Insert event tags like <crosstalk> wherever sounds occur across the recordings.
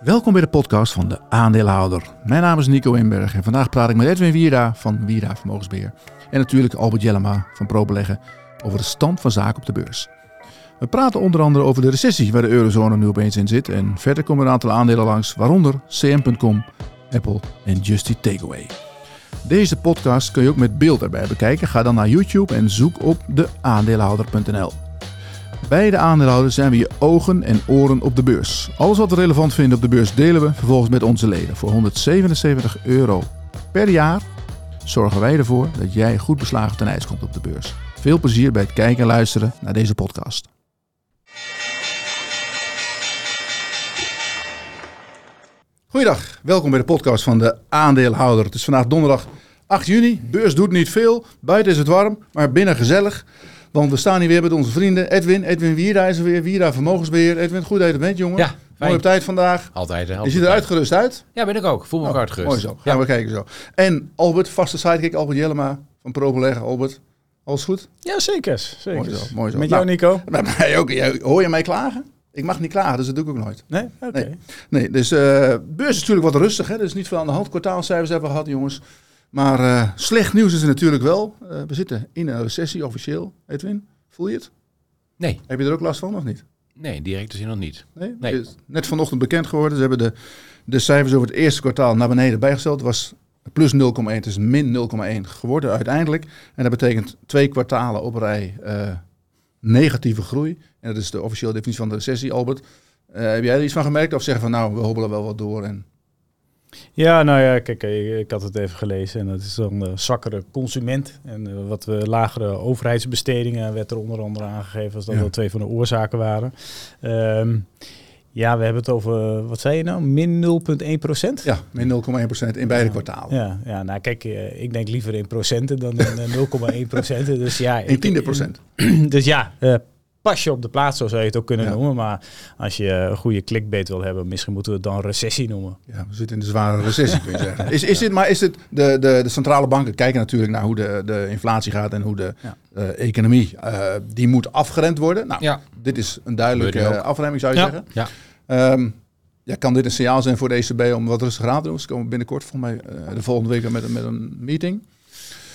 Welkom bij de podcast van de aandeelhouder. Mijn naam is Nico Inberg en vandaag praat ik met Edwin Wiera van Wiera Vermogensbeheer. En natuurlijk Albert Jellema van ProBeleggen over de stand van zaken op de beurs. We praten onder andere over de recessie waar de eurozone nu opeens in zit. En verder komen een aantal aandelen langs, waaronder CM.com, Apple en Justy Takeaway. Deze podcast kun je ook met beeld erbij bekijken. Ga dan naar YouTube en zoek op de aandeelhouder.nl. Bij de aandeelhouder zijn we je ogen en oren op de beurs. Alles wat we relevant vinden op de beurs delen we vervolgens met onze leden. Voor 177 euro per jaar zorgen wij ervoor dat jij goed beslagen ten ijs komt op de beurs. Veel plezier bij het kijken en luisteren naar deze podcast. Goeiedag, welkom bij de podcast van de aandeelhouder. Het is vandaag donderdag 8 juni. Beurs doet niet veel. Buiten is het warm, maar binnen gezellig. Want we staan hier weer met onze vrienden Edwin. Edwin Wierda is er weer. Wierda Vermogensbeheer. Edwin, goed dat je er bent, jongen. Ja, Mooi op tijd vandaag. Altijd. Je ziet er uitgerust uit. Ja, ben ik ook. Voel me ook uitgerust. Mooi zo. Gaan we kijken zo. En Albert, vaste sidekick, Albert Jellema van ProBeleggen. Albert, alles goed? Ja, zeker. zeker. Mooi zo, mooi zo. Met Nou. jou, Nico? Bij mij ook. Jij- Hoor je mij klagen? Ik mag niet klagen, dus dat doe ik ook nooit. Nee? Oké. Nee. Nee, dus eh beurs is natuurlijk wat rustig. Hè? Er is niet veel aan de hand. Kwartaalcijfers hebben we gehad, jongens. Maar eh, slecht nieuws is er natuurlijk wel. Eh, we zitten in een recessie officieel. Edwin, voel je het? Nee, Heb je er ook last van of niet? nee, direct gezien nog niet. Nee? Nee. Het is Net vanochtend bekend geworden. Ze hebben de, de cijfers over het eerste kwartaal naar beneden bijgesteld. Het was plus 0,1. Het is min 0,1 geworden uiteindelijk. En dat betekent twee kwartalen op rij eh, negatieve groei. En dat is de officiële definitie van de recessie, Albert. Heb jij er iets van gemerkt? Of zeggen van nou, we hobbelen wel wat door en... Ja, nou ja, kijk, ik, ik had het even gelezen en dat is dan de zwakkere consument. En eh, wat we lagere overheidsbestedingen werd er onder andere aangegeven als dat Ja. wel twee van de oorzaken waren. Ehm, ja, we hebben het over, wat zei je nou, min 0,1 procent? Ja, min 0,1% in beide Ja. kwartalen. Ja, ja, nou kijk, eh, ik denk liever in procenten dan in eh, 0,1 procent. Dus ja, In tiende procent. <clears throat> dus ja, eh, pas je op de plaats, zo zou je het ook kunnen Ja. noemen. Maar als je een goede clickbait wil hebben, misschien moeten we het dan recessie noemen. Ja, we zitten in de zware recessie, kun je zeggen. <laughs> Is, is dit, maar is het, de, de, de centrale banken kijken natuurlijk naar hoe de, de inflatie gaat en hoe de Ja. eh, economie, eh, die moet afgeremd worden. Nou, Ja. dit is een duidelijke eh, afremming, zou je Ja. zeggen. Ja. Ehm, ja, kan dit een signaal zijn voor de ECB om wat rustiger aan te doen? Ze komen binnenkort volgens mij eh, de volgende week met, een- met een meeting.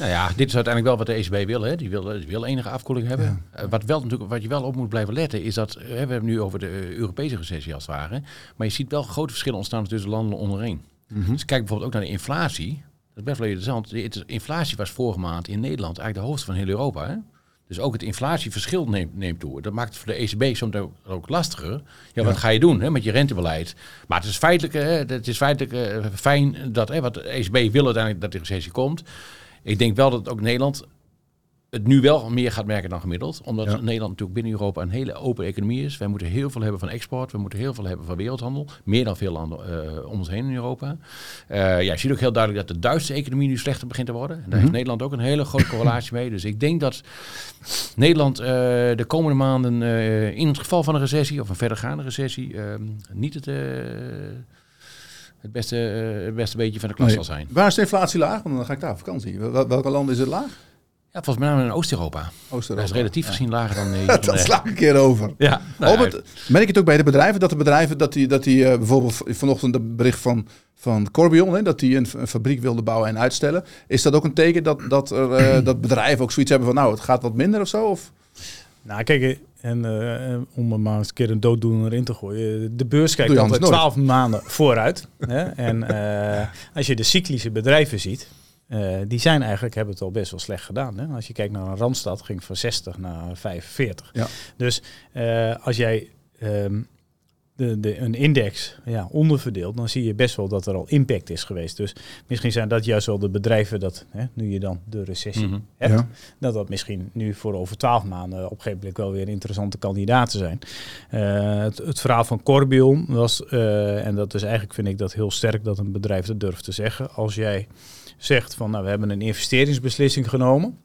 Nou ja, dit is uiteindelijk wel wat de ECB wil. Hè. Die, wil die wil enige afkoeling hebben. Eh, wat, wel, natuurlijk, wat je wel op moet blijven letten is dat... eh, we hebben het nu over de eh, Europese recessie als het ware. Maar je ziet wel grote verschillen ontstaan tussen landen onderheen. Dus kijk bijvoorbeeld ook naar de inflatie. Dat is best wel interessant. De inflatie was vorige maand in Nederland eigenlijk de hoogste van heel Europa. Hè? Dus ook het inflatieverschil neemt, neemt toe. Dat maakt het voor de ECB soms ook, ook lastiger. Ja, wat ga je doen hè, met je rentebeleid? Maar het is feitelijk, hè, het is feitelijk fijn dat hè, wat de ECB wil uiteindelijk dat de recessie komt. Ik denk wel dat ook Nederland het nu wel meer gaat merken dan gemiddeld. Omdat Ja. Nederland natuurlijk binnen Europa een hele open economie is. Wij moeten heel veel hebben van export. We moeten heel veel hebben van wereldhandel. Meer dan veel landen eh, om ons heen in Europa. Eh, ja, je ziet ook heel duidelijk dat de Duitse economie nu slechter begint te worden. En daar heeft Nederland ook een hele grote correlatie mee. Dus ik denk dat Nederland eh, de komende maanden in het geval van een recessie of een verdergaande recessie eh, niet het, het, beste, eh, het beste beetje van de klas Nee. zal zijn. Waar is de inflatie laag? Want dan ga ik daar op vakantie. Wel- welke landen is het laag? Ja, volgens mij in Oost-Europa. Dat Oost-Europa. is relatief Ja. gezien lager dan... eh, <laughs> Dat de- sla ik een keer over. Ja, nou, Albert, ja, merk je het ook bij de bedrijven dat de bedrijven dat die, dat die eh, bijvoorbeeld vanochtend een bericht van, van Corbion, hè, dat die een, een fabriek wilde bouwen en uitstellen. Is dat ook een teken dat, dat, er, <clears throat> dat bedrijven ook zoiets hebben van nou, het gaat wat minder of zo? Of? Nou, kijk, en eh, om er maar eens een keer een dooddoener in te gooien. De beurs kijkt altijd anders 12 maanden vooruit. hè? En eh, als je de cyclische bedrijven ziet, eh, die zijn eigenlijk, hebben het al best wel slecht gedaan. Hè? Als je kijkt naar een Randstad, ging van 60 naar 45. Ja. Dus als jij ehm, de, de, een index ja, onderverdeelt, dan zie je best wel dat er al impact is geweest. Dus misschien zijn dat juist wel de bedrijven dat, hè, nu je dan de recessie Mhm. hebt, Ja. dat dat misschien nu voor over twaalf maanden op een gegeven moment wel weer interessante kandidaten zijn. Eh, het, het verhaal van Corbion was, eh, en dat is eigenlijk vind ik dat heel sterk dat een bedrijf dat durft te zeggen. Als jij zegt van nou we hebben een investeringsbeslissing genomen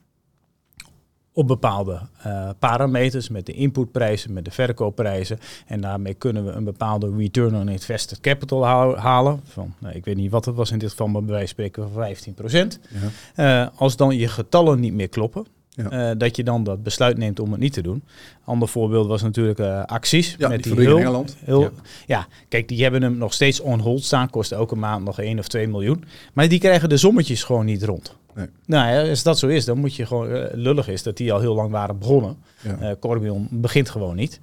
op bepaalde eh, parameters met de inputprijzen, met de verkoopprijzen. En daarmee kunnen we een bepaalde return on invested capital halen. Van, nou, ik weet niet wat het was in dit geval, maar bij wijze van spreken van 15 Ja. Eh, als dan je getallen niet meer kloppen, Ja. Uh, dat je dan dat besluit neemt om het niet te doen. Ander voorbeeld was natuurlijk uh, acties. Ja, met die, die heel, in Engeland. Heel, ja. ja. kijk, die hebben hem nog steeds on hold staan. Kost elke maand nog 1 of 2 miljoen. Maar die krijgen de sommetjes gewoon niet rond. Nee. Nou ja, als dat zo is, dan moet je gewoon uh, lullig is dat die al heel lang waren begonnen. Ja. Corbion begint gewoon niet.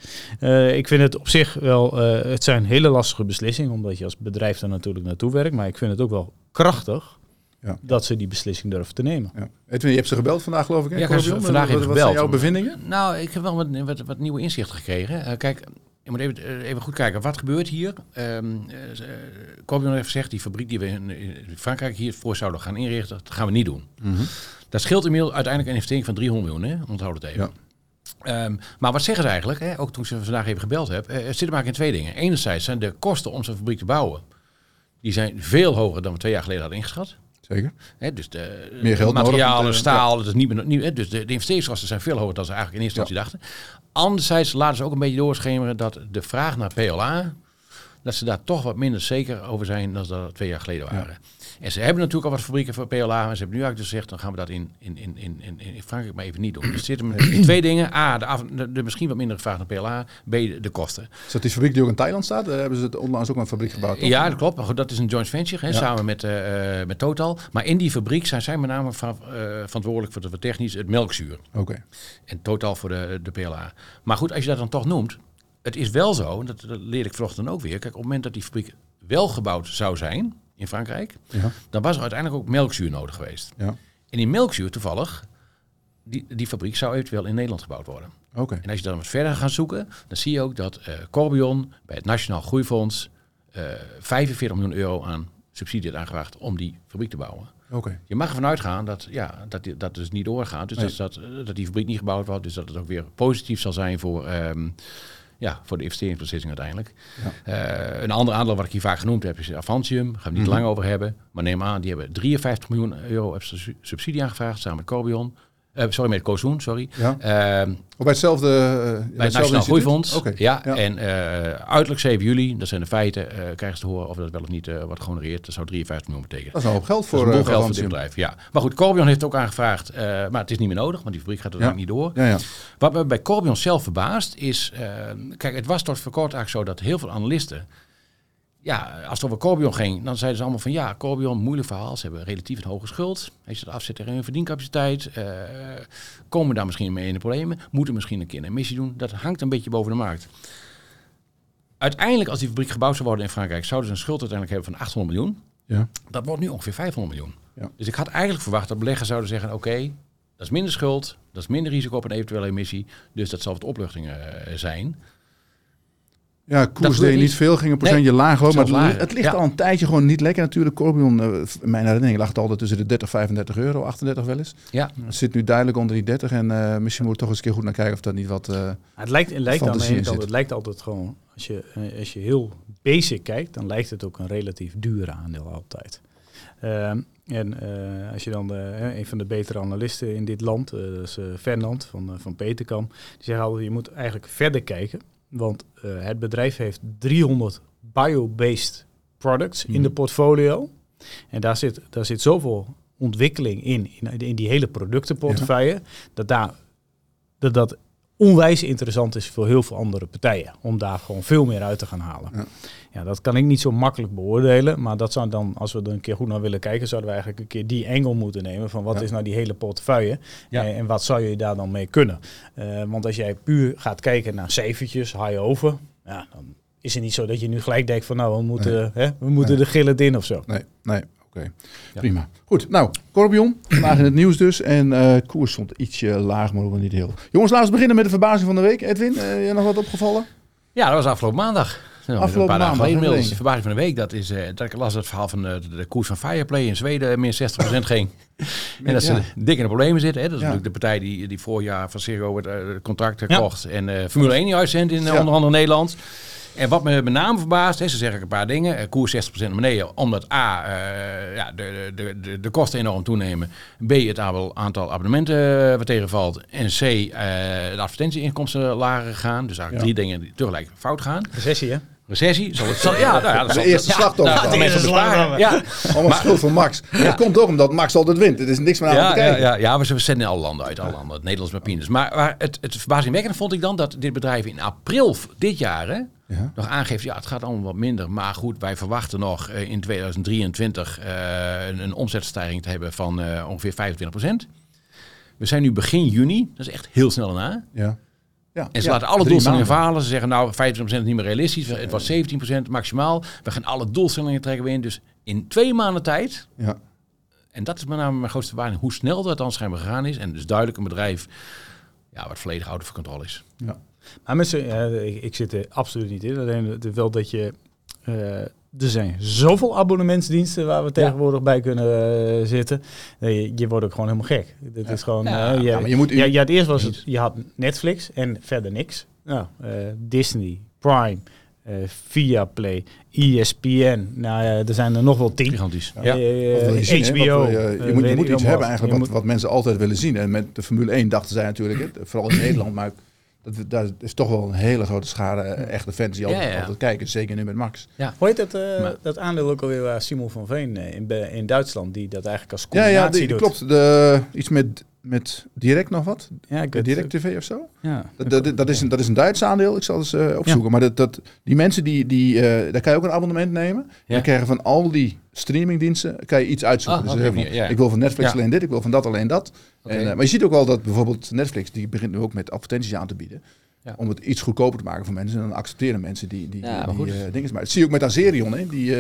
ik vind het op zich wel, het zijn hele lastige beslissingen, omdat je als bedrijf er natuurlijk naartoe werkt. Maar ik vind het ook wel krachtig ja. dat ze die beslissing durven te nemen. Ja. Edwin, je hebt ze gebeld vandaag geloof ik. Hè? Ja, ik vandaag wat, wat zijn jouw bevindingen? Nou, ik heb wel wat, wat, wat nieuwe inzichten gekregen. Uh, kijk, je moet even, eh, even goed kijken, wat gebeurt hier? Um, uh, heeft gezegd, die fabriek die we in, in Frankrijk hiervoor zouden gaan inrichten, dat gaan we niet doen. Mm -hmm. Dat scheelt inmiddels uiteindelijk een investering van 300 miljoen, hè? onthoud het even. Ja. Um, maar wat zeggen ze eigenlijk? Hè? Ook toen ze vandaag even gebeld hebben. Uh, het zit maar in twee dingen. Enerzijds zijn de kosten om zo'n fabriek te bouwen, die zijn veel hoger dan we twee jaar geleden hadden ingeschat. Zeker. dus de Meer geld materialen, nodig, staal, ja. is niet meer, dus de, de investeringskosten zijn veel hoger dan ze eigenlijk in eerste instantie dachten. Anderzijds laten ze ook een beetje doorschemeren dat de vraag naar PLA, dat ze daar toch wat minder zeker over zijn dan ze dat twee jaar geleden waren. En ze hebben natuurlijk al wat fabrieken voor PLA. Maar ze hebben nu eigenlijk gezegd, dan gaan we dat in, in, in, in, in Frankrijk maar even niet doen. Dus er zitten twee dingen. A, de, af, de, misschien wat minder gevraagd naar PLA. B, de, kosten. Is dat die fabriek die ook in Thailand staat? Daar hebben ze het onlangs ook een fabriek gebouwd. Toch? Ja, dat klopt. Maar goed, dat is een joint venture, hè, samen met, uh, met Total. Maar in die fabriek zijn zij met name van, uh, verantwoordelijk voor het technisch het melkzuur. Oké. En Total voor de, de PLA. Maar goed, als je dat dan toch noemt. Het is wel zo, dat, dat leer ik vanochtend ook weer. Kijk, op het moment dat die fabriek wel gebouwd zou zijn in Frankrijk, ja. dan was er uiteindelijk ook melkzuur nodig geweest. Ja. En die melkzuur toevallig, die, die fabriek zou eventueel in Nederland gebouwd worden. Okay. En als je dan wat verder gaat zoeken, dan zie je ook dat uh, Corbion bij het Nationaal Groeifonds uh, eh, 45 miljoen euro aan subsidie heeft aangevraagd om die fabriek te bouwen. Okay. Je mag ervan uitgaan dat, ja, dat dat dus niet doorgaat. Dus nee. dat, dat, dat die fabriek niet gebouwd wordt. Dus dat het ook weer positief zal zijn voor, um, ja, voor de investeringsbeslissing uiteindelijk. Ja. Uh, een ander aandeel wat ik hier vaak genoemd heb is Avantium. Daar gaan we niet mm -hmm. lang over hebben. Maar neem aan, die hebben 53 miljoen euro subsidie aangevraagd samen met Corbion. Uh, sorry, met Kozoen, sorry. Ja. Uh, bij hetzelfde uh, Bij het Nationaal Groeifonds. Okay. Ja, ja, en uiterlijk 7 juli, dat zijn de feiten, krijgen ze te horen of dat wel of niet wordt gehonoreerd. Dat zou 53 miljoen betekenen. Dat is een hoop geld voor, dat is geld voor dit bedrijf. Ja. Maar goed, Corbion heeft ook aangevraagd, maar het is niet meer nodig, want die fabriek gaat er ja. niet door. Ja, ja. Wat me bij Corbion zelf verbaast is, kijk, het was tot voor kort eigenlijk zo dat heel veel analisten ja, als het over Corbion ging, dan zeiden ze allemaal van ja, Corbion, moeilijk verhaal. Ze hebben relatief een hoge schuld. Heeft ze het afzet tegen hun verdiencapaciteit? Uh, komen daar misschien mee in de problemen? Moeten misschien een keer een emissie doen? Dat hangt een beetje boven de markt. Uiteindelijk, als die fabriek gebouwd zou worden in Frankrijk, zouden ze een schuld uiteindelijk hebben van 800 miljoen. Ja. Dat wordt nu ongeveer 500 miljoen. Ja. Dus ik had eigenlijk verwacht dat beleggers zouden zeggen, oké, okay, dat is minder schuld, dat is minder risico op een eventuele emissie, dus dat zal wat opluchting uh, zijn. Ja, koers deed niet veel, ging een procentje nee, laag hoor. Maar het, het ligt ja. al een tijdje gewoon niet lekker natuurlijk. Corbion, uh, mijn herinnering lag het altijd tussen de 30, 35 euro, 38 wel eens. Ja. Het zit nu duidelijk onder die 30 en uh, misschien moet we toch eens een keer goed naar kijken of dat niet wat uh, Het lijkt, het lijkt, dan altijd, het lijkt altijd gewoon, als je, als je heel basic kijkt, dan lijkt het ook een relatief duur aandeel altijd. Uh, en uh, als je dan de, een van de betere analisten in dit land, uh, dat is uh, Fernand van, van Peterkam, die zegt altijd, je moet eigenlijk verder kijken. Want uh, het bedrijf heeft 300 bio-based products mm. in de portfolio. En daar zit, daar zit zoveel ontwikkeling in, in, in die hele productenportefeuille, ja. dat, daar, dat dat onwijs interessant is voor heel veel andere partijen. Om daar gewoon veel meer uit te gaan halen. Ja. ja. dat kan ik niet zo makkelijk beoordelen. Maar dat zou dan, als we er een keer goed naar willen kijken, zouden we eigenlijk een keer die engel moeten nemen. Van wat ja. is nou die hele portefeuille? Ja. En, en, wat zou je daar dan mee kunnen? Uh, want als jij puur gaat kijken naar cijfertjes, high over, ja, dan is het niet zo dat je nu gelijk denkt van nou, we moeten, nee. hè, we moeten nee. de gillen in of zo. Nee, nee. Oké, okay. prima. Goed, nou, Corbion, <clears throat> vandaag in het nieuws dus. En uh, koers stond ietsje laag, maar niet heel. Jongens, laten we beginnen met de verbazing van de week. Edwin, uh, je nog wat opgevallen? Ja, dat was afgelopen maandag. Afgelopen een paar dagen geleden inmiddels. De verbazing van de week, dat is, uh, dat ik las het verhaal van de, de koers van Fireplay in Zweden min 60% ging. <laughs> en dat ze ja. dik in de problemen zitten. Hè. Dat is ja. natuurlijk de partij die, die voorjaar van Zero het contract gekocht. En Formule 1 uitzendt in onder andere Nederland. En wat me met name verbaast, hè, ze zeggen een paar dingen. Uh, koers 60% naar beneden, omdat A, uh, ja, de, de, de, de kosten enorm toenemen. B, het aantal abonnementen uh, wat tegenvalt. En C, de advertentieinkomsten lager gaan. Dus eigenlijk ja. drie dingen die tegelijk fout gaan. Recessie, hè? Recessie. Zal het, zal, ja, nou ja, dat De zal, eerste ja, slachtoffer. nou, eerste besparen. slachtoffer. Ja, Allemaal schuld van Max. Dat komt ook omdat Max altijd wint. Er is niks meer aan ja, te ja, kijken. ja, ja, maar ze zenden in alle landen uit, alle landen. Het Nederlands met Pinus. Maar, maar het, het verbazingwekkende vond ik dan dat dit bedrijf in april dit jaar hè, Ja. nog aangeeft, ja, het gaat allemaal wat minder. Maar goed, wij verwachten nog eh, in 2023 eh, een, een omzetstijging te hebben van eh, ongeveer 25% We zijn nu begin juni, dat is echt heel snel daarna. Ja. Ja. En ze Ja, laten alle drie doelstellingen maanden. verhalen. Ze zeggen nou 25% is niet meer realistisch. Het was 17% maximaal. We gaan alle doelstellingen trekken we in. Dus in twee maanden tijd Ja. en dat is met name mijn grootste waarde, hoe snel dat dan schijnbaar gegaan is. En dus duidelijk een bedrijf ja, wat volledig out of control is. Maar mensen, ja, ik, ik zit er absoluut niet in. Alleen het is wel dat je. eh, er zijn zoveel abonnementsdiensten waar we tegenwoordig bij kunnen eh, zitten. Nee, je, je wordt ook gewoon helemaal gek. Dit is gewoon. Ja, eh, je, maar je moet- ja, ja, het eerst was het. Je had Netflix en verder niks. Nou, eh, Disney, Prime, eh Viaplay, ESPN. Nou ja, er zijn er nog wel tien. Gigantisch. Ja. Je, HBO. je moet, je moet iets hebben wat. eigenlijk wat, moet- wat mensen altijd willen zien. En met de Formule 1 dachten zij natuurlijk, hè, vooral in <clears throat> Nederland, maar dat, daar is toch wel een hele grote schare eh, echte fans die Ja, altijd, ja. altijd kijken. Zeker nu met Max. Hoe heet dat, eh, dat aandeel ook alweer waar Simon van Veen eh, in, in Duitsland, die dat eigenlijk als Ja, combinatie ja die, die doet? klopt. De, iets met, met Direct nog wat? Ja, ik weet- Direct TV of zo? Ja. Dat, dat, dat, is een, dat is een Duits aandeel. Ik zal eens eh, opzoeken. Maar dat, dat, die mensen, die, die, eh, daar kan je ook een abonnement nemen. Ja. Dan krijgen van al die streamingdiensten kan je iets uitzoeken. Ah, dus van, ja, ik wil van Netflix alleen dit, ik wil van dat alleen dat. En, eh, maar je ziet ook wel dat bijvoorbeeld Netflix, die begint nu ook met advertenties aan te bieden. Ja. Om het iets goedkoper te maken voor mensen. En dan accepteren mensen die, die, Ja, maar die goed. dingen. Maar dat zie je ook met Azerion. Hè? Die,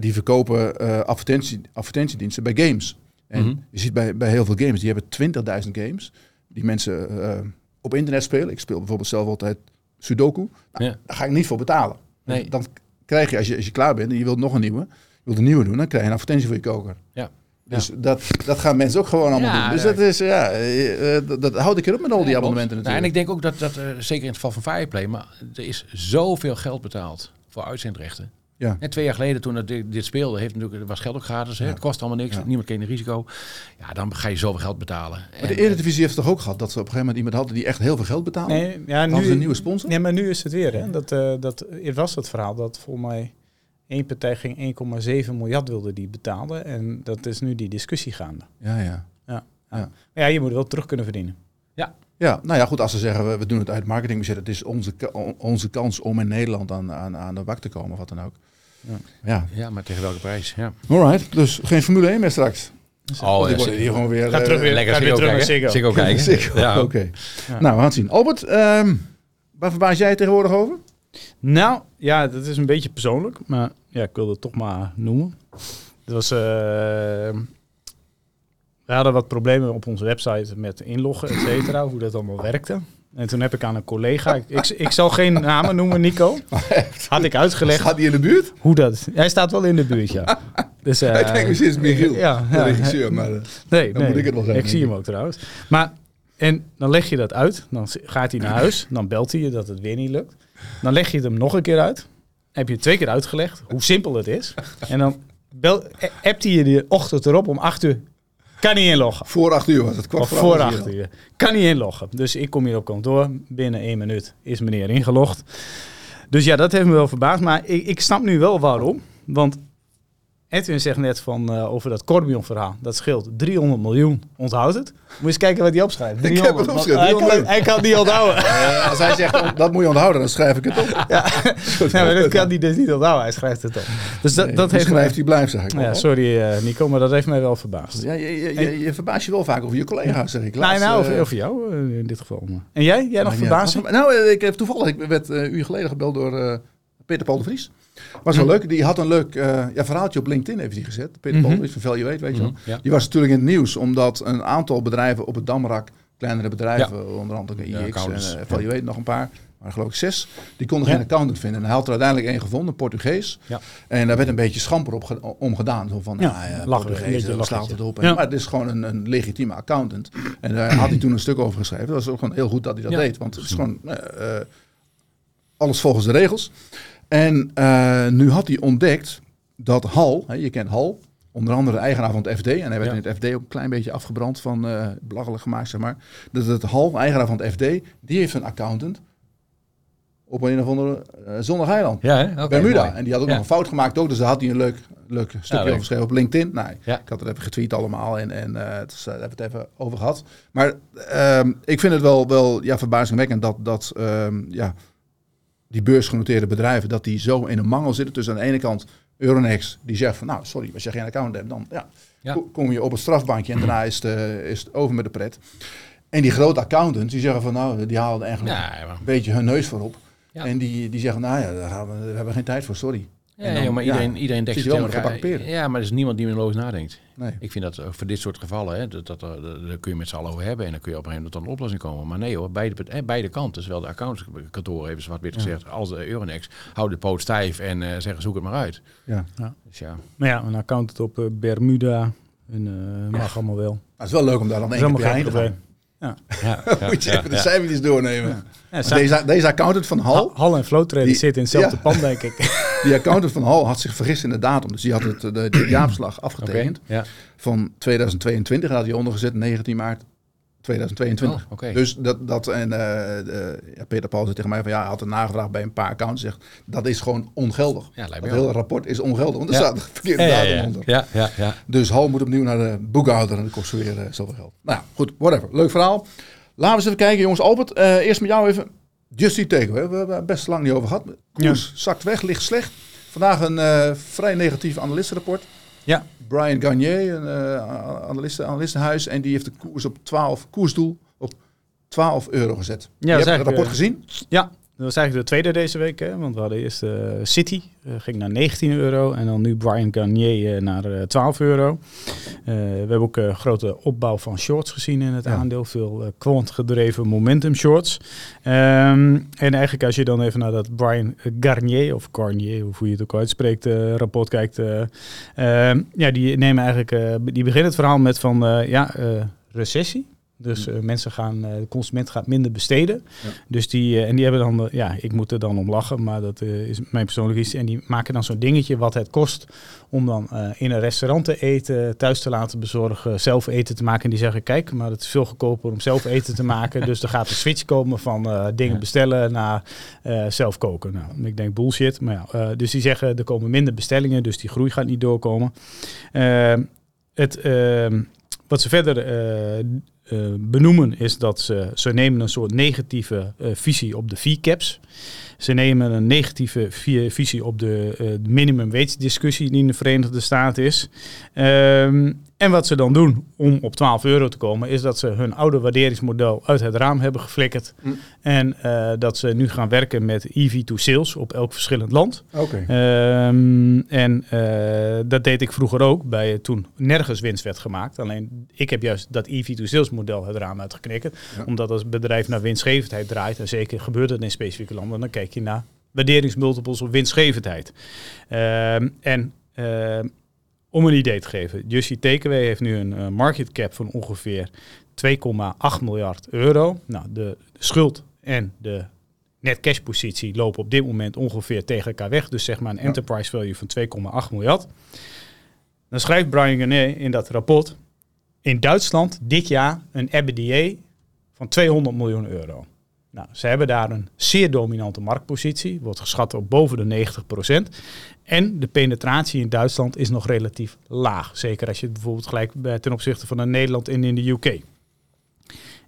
die verkopen advertentie, advertentiediensten bij games. En Mhm. je ziet bij, bij heel veel games, die hebben 20.000 games. Die mensen eh, op internet spelen. Ik speel bijvoorbeeld zelf altijd Sudoku. Nou, Ja. Daar ga ik niet voor betalen. Nee. Dan krijg je als, je, als je klaar bent en je wilt nog een nieuwe. Je wilt een nieuwe doen, dan krijg je een advertentie voor je koker. Ja. Dus dat, dat gaan mensen ook gewoon allemaal Ja, doen. Dus ja. dat is, ja, eh, eh, dat, dat houd ik erop met al die Ja, abonnementen. Nou, natuurlijk. en ik denk ook dat, dat eh, zeker in het geval van Fireplay, maar er is zoveel geld betaald voor uitzendrechten. Ja. En twee jaar geleden toen het dit, dit speelde, heeft natuurlijk, was geld ook gratis. Hè? Ja. Het kost allemaal niks, Ja. niemand kent het risico. Ja, dan ga je zoveel geld betalen. Maar de Eredivisie heeft het toch ook gehad dat ze op een gegeven moment iemand hadden die echt heel veel geld betaalde? Nee, ja, nu, een nieuwe sponsor? Nee, maar nu is het weer. Hè? Dat, eh dat, er was het verhaal dat volgens mij één partij ging 1,7 miljard wilde die betalen. En dat is nu die discussie gaande. Ja, ja. Maar ja, je moet wel terug kunnen verdienen. Ja, nou ja, goed, als ze zeggen we, we doen het uit marketingbudget, het is onze, onze kans om in Nederland aan, aan, aan de bak te komen, of wat dan ook. Ja. Ja, Ja, maar tegen welke prijs? Ja. alright. Dus geen Formule 1 meer straks. Oh, die ja, worden hier gewoon weer... Ga eh, terug weer. Lekker weer terug naar kijken. Ziggo. Ziggo kijken. <laughs> Ziggo, Ja. Oké. Ja. Nou, we gaan het zien. Albert, ehm, waar verbaas jij je tegenwoordig over? Nou, ja, dat is een beetje persoonlijk. Maar ja, ik wilde het toch maar noemen. Het was... eh, we hadden wat problemen op onze website met inloggen, et cetera. Hoe dat allemaal werkte. En toen heb ik aan een collega... Ik, ik, ik zal geen namen noemen, Nico. <laughs> Had ik uitgelegd Gaat hij in de buurt? hoe dat... Hij staat wel in de buurt, ja. Dus, eh, <laughs> ik denk misschien is het Michiel, ja, de ja. regisseur. Maar, eh, Nee, Dan nee. moet ik het wel zeggen, Ik zie hem ook trouwens. Maar, en dan leg je dat uit. Dan gaat hij naar huis. Dan belt hij je dat het weer niet lukt. Dan leg je het hem nog een keer uit. Heb je het twee keer uitgelegd hoe simpel het is. En dan bel, a- appt hij je de ochtend erop om acht uur. Kan niet inloggen. voor acht uur was het. Kwart voor voor acht uur. Kan niet inloggen. Dus ik kom hier op kantoor. Binnen één minuut is meneer ingelogd. Dus ja, dat heeft me wel verbaasd. Maar ik, ik snap nu wel waarom. Want Edwin zegt net van, eh, over dat Corbion-verhaal. Dat scheelt 300 miljoen. Onthoud het. Moet je eens kijken wat hij opschrijft. heb 300. opgeschreven, Hij kan, 300 hij kan het niet onthouden. <laughs> Eh, als hij zegt, dat moet je onthouden, dan schrijf ik het op. ja. <laughs> ja, maar dat kan hij dus niet onthouden. Hij schrijft het op. Dus dat, Nee, dat heeft heeft hij blijft, zeg ik. Ja, sorry eh, Nico, maar dat heeft mij wel verbaasd. Ja, je, je, je, je verbaast je wel vaak over je collega's, zeg ik. Nee, Laatst, nou, eh, over, over jou in dit geval. maar- En jij? Jij nog verbaasd? Nou, ik heb toevallig, ik werd een uur geleden gebeld door Peter Paul de Vries. Was wel leuk. Die had een leuk eh, ja, verhaaltje op LinkedIn heeft hij gezet. Peter Paul de Vries van Value weet, weet je wel. Mhm, ja. Die was natuurlijk in het nieuws omdat een aantal bedrijven op het Damrak, kleinere bedrijven, onder andere IX en accountants, uh, ja. Value nog een paar, maar geloof ik zes, die konden geen accountant vinden. En hij had er uiteindelijk één gevonden, een Portugees. Ja. En daar werd een beetje schamper op gedaan. Zo van, Ja, nou ja, een Portugees, dat slaat het op. En. Maar het is gewoon een, een legitieme accountant. En daar had hij toen een stuk over geschreven. Dat was ook gewoon heel goed dat hij dat deed. Want het is gewoon eh, eh, alles volgens de regels. En eh, nu had hij ontdekt dat Hal, hè, je kent Hal, onder andere de eigenaar van het FD, en hij werd Ja. in het FD ook een klein beetje afgebrand van eh belachelijk gemaakt, zeg maar. Dat het Hal, eigenaar van het FD, die heeft een accountant op een of andere uh, zonnig eiland. Ja, hè? Bermuda. mooi. En die had ook Ja. nog een fout gemaakt ook. Dus daar had hij een leuk, leuk stukje leuk. over geschreven op LinkedIn. Nou, Ja. ik had het even getweet allemaal. En, en eh, het is, eh, daar hebben we het even over gehad. Maar ehm, ik vind het wel, wel ja, verbazingwekkend dat, dat ehm, ja, die beursgenoteerde bedrijven... dat die zo in een mangel zitten. Dus aan de ene kant Euronext die zegt van... nou, sorry, als je geen account hebt, dan ja, Ja. ko- kom je op het strafbankje... en daarna is het, eh, is het over met de pret. En die grote accountants die zeggen van... nou, die halen eigenlijk Ja, een beetje hun neus voorop. Ja. En die, die zeggen, nou ja, daar, gaan we, daar hebben we geen tijd voor, sorry. ja, En dan- ja, maar ja, iedereen, iedereen je zich wel elkaar. Ja, maar er is niemand die meer logisch nadenkt. Nee. Ik vind dat ook voor dit soort gevallen, hè, dat, dat, daar kun je met z'n allen over hebben en dan kun je op een gegeven moment tot een oplossing komen. Maar nee hoor, beide, eh, beide kanten, zowel de accountskantoren, even zwart-wit gezegd, als de Euronext, houden de poot stijf en eh, zeggen zoek het maar uit. Ja. Dus ja, Maar ja, een accountant op eh, Bermuda. En, eh, mag allemaal wel. Maar het is wel leuk om daar dan één keer te gaan. Ja, ja, <laughs> Moet je ja, even de cijfertjes doornemen. Deze, deze accountant van Hal, Hal en Flotrader Die- zitten in hetzelfde pand, denk ik. <laughs> die accountant van Hal had zich vergist in de datum. Dus die had het, eh, de, de jaarverslag afgetekend van 2022. En had hij ondergezet 19 maart 2022. Oh, oké. Dus dat, dat en eh, ja, Peter Paul zei tegen mij van ja, hij had het nagevraagd bij een paar accounts. Zegt dat is gewoon ongeldig. Ja, lijkt me Het wel. hele rapport is ongeldig, want er Ja. staat een verkeerde Ja, ja, datum ja. onder. Ja, ja, ja. Dus Hal moet opnieuw naar de boekhouder en dat kost weer eh, zoveel geld. Nou ja, goed, whatever. Leuk verhaal. Laten we eens even kijken, jongens. Albert, eh, eerst met jou even. Just die takeaway. We hebben het best lang niet over gehad. Koers zakt weg, ligt slecht. Vandaag een eh, vrij negatief analistenrapport. Ja. Brian Garnier, een eh, analisten, analistenhuis. En die heeft de koers op 12, koersdoel op 12 euro gezet. dat je hebt het rapport eh, gezien? Ja, dat was eigenlijk de tweede deze week. Hè, want we hadden eerst eh, City, eh, ging naar 19 euro. En dan nu Brian Garnier eh, naar eh, 12 euro. We hebben ook een grote opbouw van shorts gezien in het Ja. aandeel. Veel quant gedreven momentum shorts. Ehm, en eigenlijk als je dan even naar dat Brian Garnier, of Garnier, of hoe je het ook uitspreekt, rapport kijkt. eh, ehm, ja, die nemen eigenlijk, die beginnen het verhaal met van, ja, recessie. Dus eh, mensen gaan, eh, de consument gaat minder besteden. Ja. Dus die, eh, en die hebben dan, ja, ik moet er dan om lachen, maar dat is mijn persoonlijk iets. En die maken dan zo'n dingetje wat het kost om dan in een restaurant te eten, thuis te laten bezorgen, zelf eten te maken. En die zeggen, kijk, maar het is veel goedkoper om zelf eten te maken. <laughs> dus er gaat een switch komen van dingen Ja. bestellen naar zelf koken. Nou, ik denk bullshit, maar ja. dus die zeggen, er komen minder bestellingen, dus die groei gaat niet doorkomen. Ehm, het, ehm, wat ze verder benoemen is dat ze, ze nemen een soort negatieve eh, visie op de fee-caps. Ze nemen een negatieve vi- visie op de eh, minimum wage discussie die in de Verenigde Staten is. Ehm, en wat ze dan doen om op 12 euro te komen, is dat ze hun oude waarderingsmodel uit het raam hebben geflikkerd. Hm. En eh, dat ze nu gaan werken met EV to sales op elk verschillend land. Oké. Ehm, en eh, dat deed ik vroeger ook bij toen nergens winst werd gemaakt. Alleen ik heb juist dat EV to sales model het raam uitgeknikkerd. Ja. Omdat als bedrijf naar winstgevendheid draait, en zeker gebeurt dat in specifieke landen, dan kijk je naar waarderingsmultiples op winstgevendheid. Ehm, en ehm, om een idee te geven, Justy Takeaway heeft nu een eh, market cap van ongeveer 2,8 miljard euro. Nou, de schuld en de net cash positie lopen op dit moment ongeveer tegen elkaar weg. Dus zeg maar een Ja. enterprise value van 2,8 miljard. Dan schrijft Brian Garnier in dat rapport... in Duitsland dit jaar een EBITDA van 200 miljoen euro. Nou, ze hebben daar een zeer dominante marktpositie. Wordt geschat op boven de 90 En de penetratie in Duitsland is nog relatief laag. Zeker als je het bijvoorbeeld gelijk bij- ten opzichte van een Nederland en in de UK.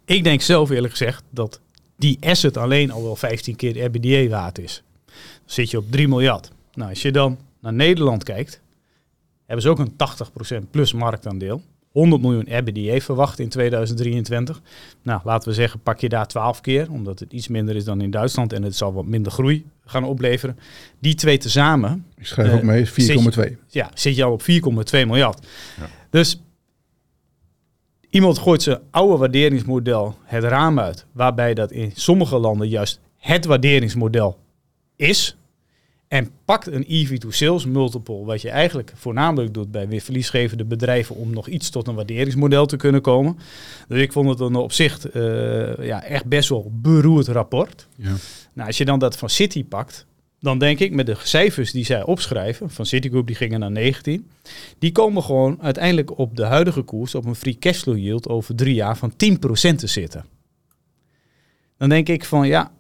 Ik denk zelf eerlijk gezegd dat die asset alleen al wel 15 keer de EBITDA waard is. Dan zit je op 3 miljard. Nou, als je dan naar Nederland kijkt, hebben ze ook een 80% plus marktaandeel. 100 miljoen EBITDA verwacht in 2023. Nou, laten we zeggen, pak je daar 12 keer, omdat het iets minder is dan in Duitsland en het zal wat minder groei gaan opleveren. Die twee tezamen, Ik schrijf Eh, ook mee, 4,2. ja, zit je al op 4,2 miljard. Ja. Dus iemand gooit zijn oude waarderingsmodel het raam uit, waarbij dat in sommige landen juist het waarderingsmodel is. En pakt een EV to sales multiple, wat je eigenlijk voornamelijk doet bij weer verliesgevende bedrijven om nog iets tot een waarderingsmodel te kunnen komen. Dus ik vond het een op zich eh, ja, echt best wel beroerd rapport. Ja. Nou, als je dan dat van City pakt, dan denk ik met de cijfers die zij opschrijven, van Citigroup die gingen naar 19, die komen gewoon uiteindelijk op de huidige koers op een free cashflow yield over drie jaar van 10% te zitten. Dan denk ik van ja,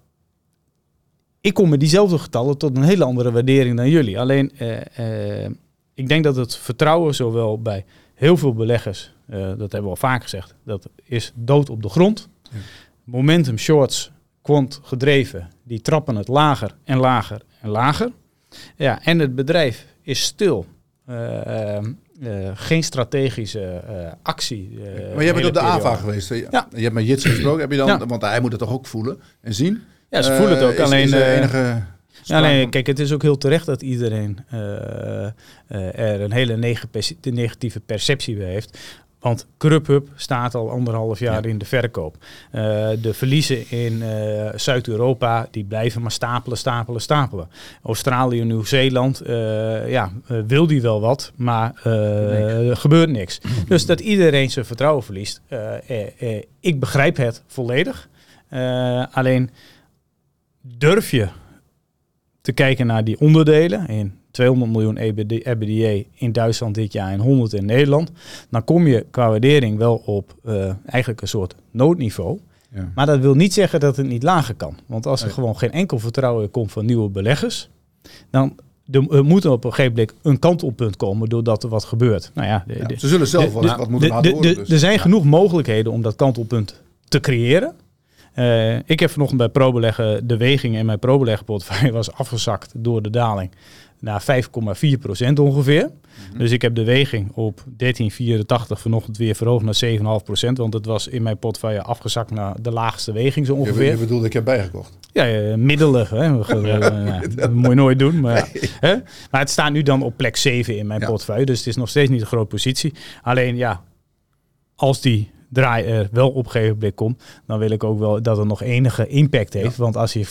ik kom met diezelfde getallen tot een hele andere waardering dan jullie. Alleen, eh, eh, ik denk dat het vertrouwen zowel bij heel veel beleggers, eh, dat hebben we al vaak gezegd, dat is dood op de grond. Ja. Momentum shorts, quant gedreven, die trappen het lager en lager en lager. Ja, en het bedrijf is stil. Geen strategische actie. maar jij bent op de periode. AVA geweest. hè? Ja. Je hebt met Jits gesproken. Heb je dan, Ja. Want hij moet het toch ook voelen en zien? Ja, ze voelen het Eh, ook. is- alleen is er eh, enige Ja, nee, kijk, het is ook heel terecht dat iedereen eh, er een hele de negatieve perceptie bij heeft. Want CrubHub staat al anderhalf jaar Ja. in de verkoop. De verliezen in Zuid-Europa die blijven maar stapelen, stapelen, stapelen. Australië, Nieuw-Zeeland, ja, wil die wel wat, maar er gebeurt niks. <clears throat> Dus dat iedereen zijn vertrouwen verliest, eh, eh, eh, ik begrijp het volledig. Alleen durf je te kijken naar die onderdelen in 200 miljoen E EBD EBITDA in Duitsland dit jaar en 100 in Nederland, dan kom je qua waardering wel op eh, eigenlijk een soort noodniveau. Ja. Maar dat wil niet zeggen dat het niet lager kan. Want als er gewoon geen enkel vertrouwen komt van nieuwe beleggers, dan er, er moet er op een gegeven moment een kantelpunt komen doordat er wat gebeurt. Nou ja, de- Ja, de- ze zullen zelf de- wat, de- wat moeten de- laten de- horen. de- dus. Er zijn genoeg mogelijkheden om dat kantelpunt te creëren. Eh, ik heb vanochtend bij ProBeleggen de weging in mijn ProBeleggenportefeuille was afgezakt door de daling naar 5,4 procent ongeveer. Mhm. Dus ik heb de weging op 13,84 vanochtend weer verhoogd naar 7,5 procent. Want het was in mijn portefeuille afgezakt naar de laagste weging zo Je, ongeveer. je bedoelt, ik heb bijgekocht. Ja, eh, middelig. Hè. <laughs> Dat moet je nooit doen. Maar, ja. hè? maar het staat nu dan op plek 7 in mijn Ja. Dus het is nog steeds niet een grote positie. Alleen ja, als die draai er wel op een gegeven moment komt, dan wil ik ook wel dat het nog enige impact heeft. Want als je 5%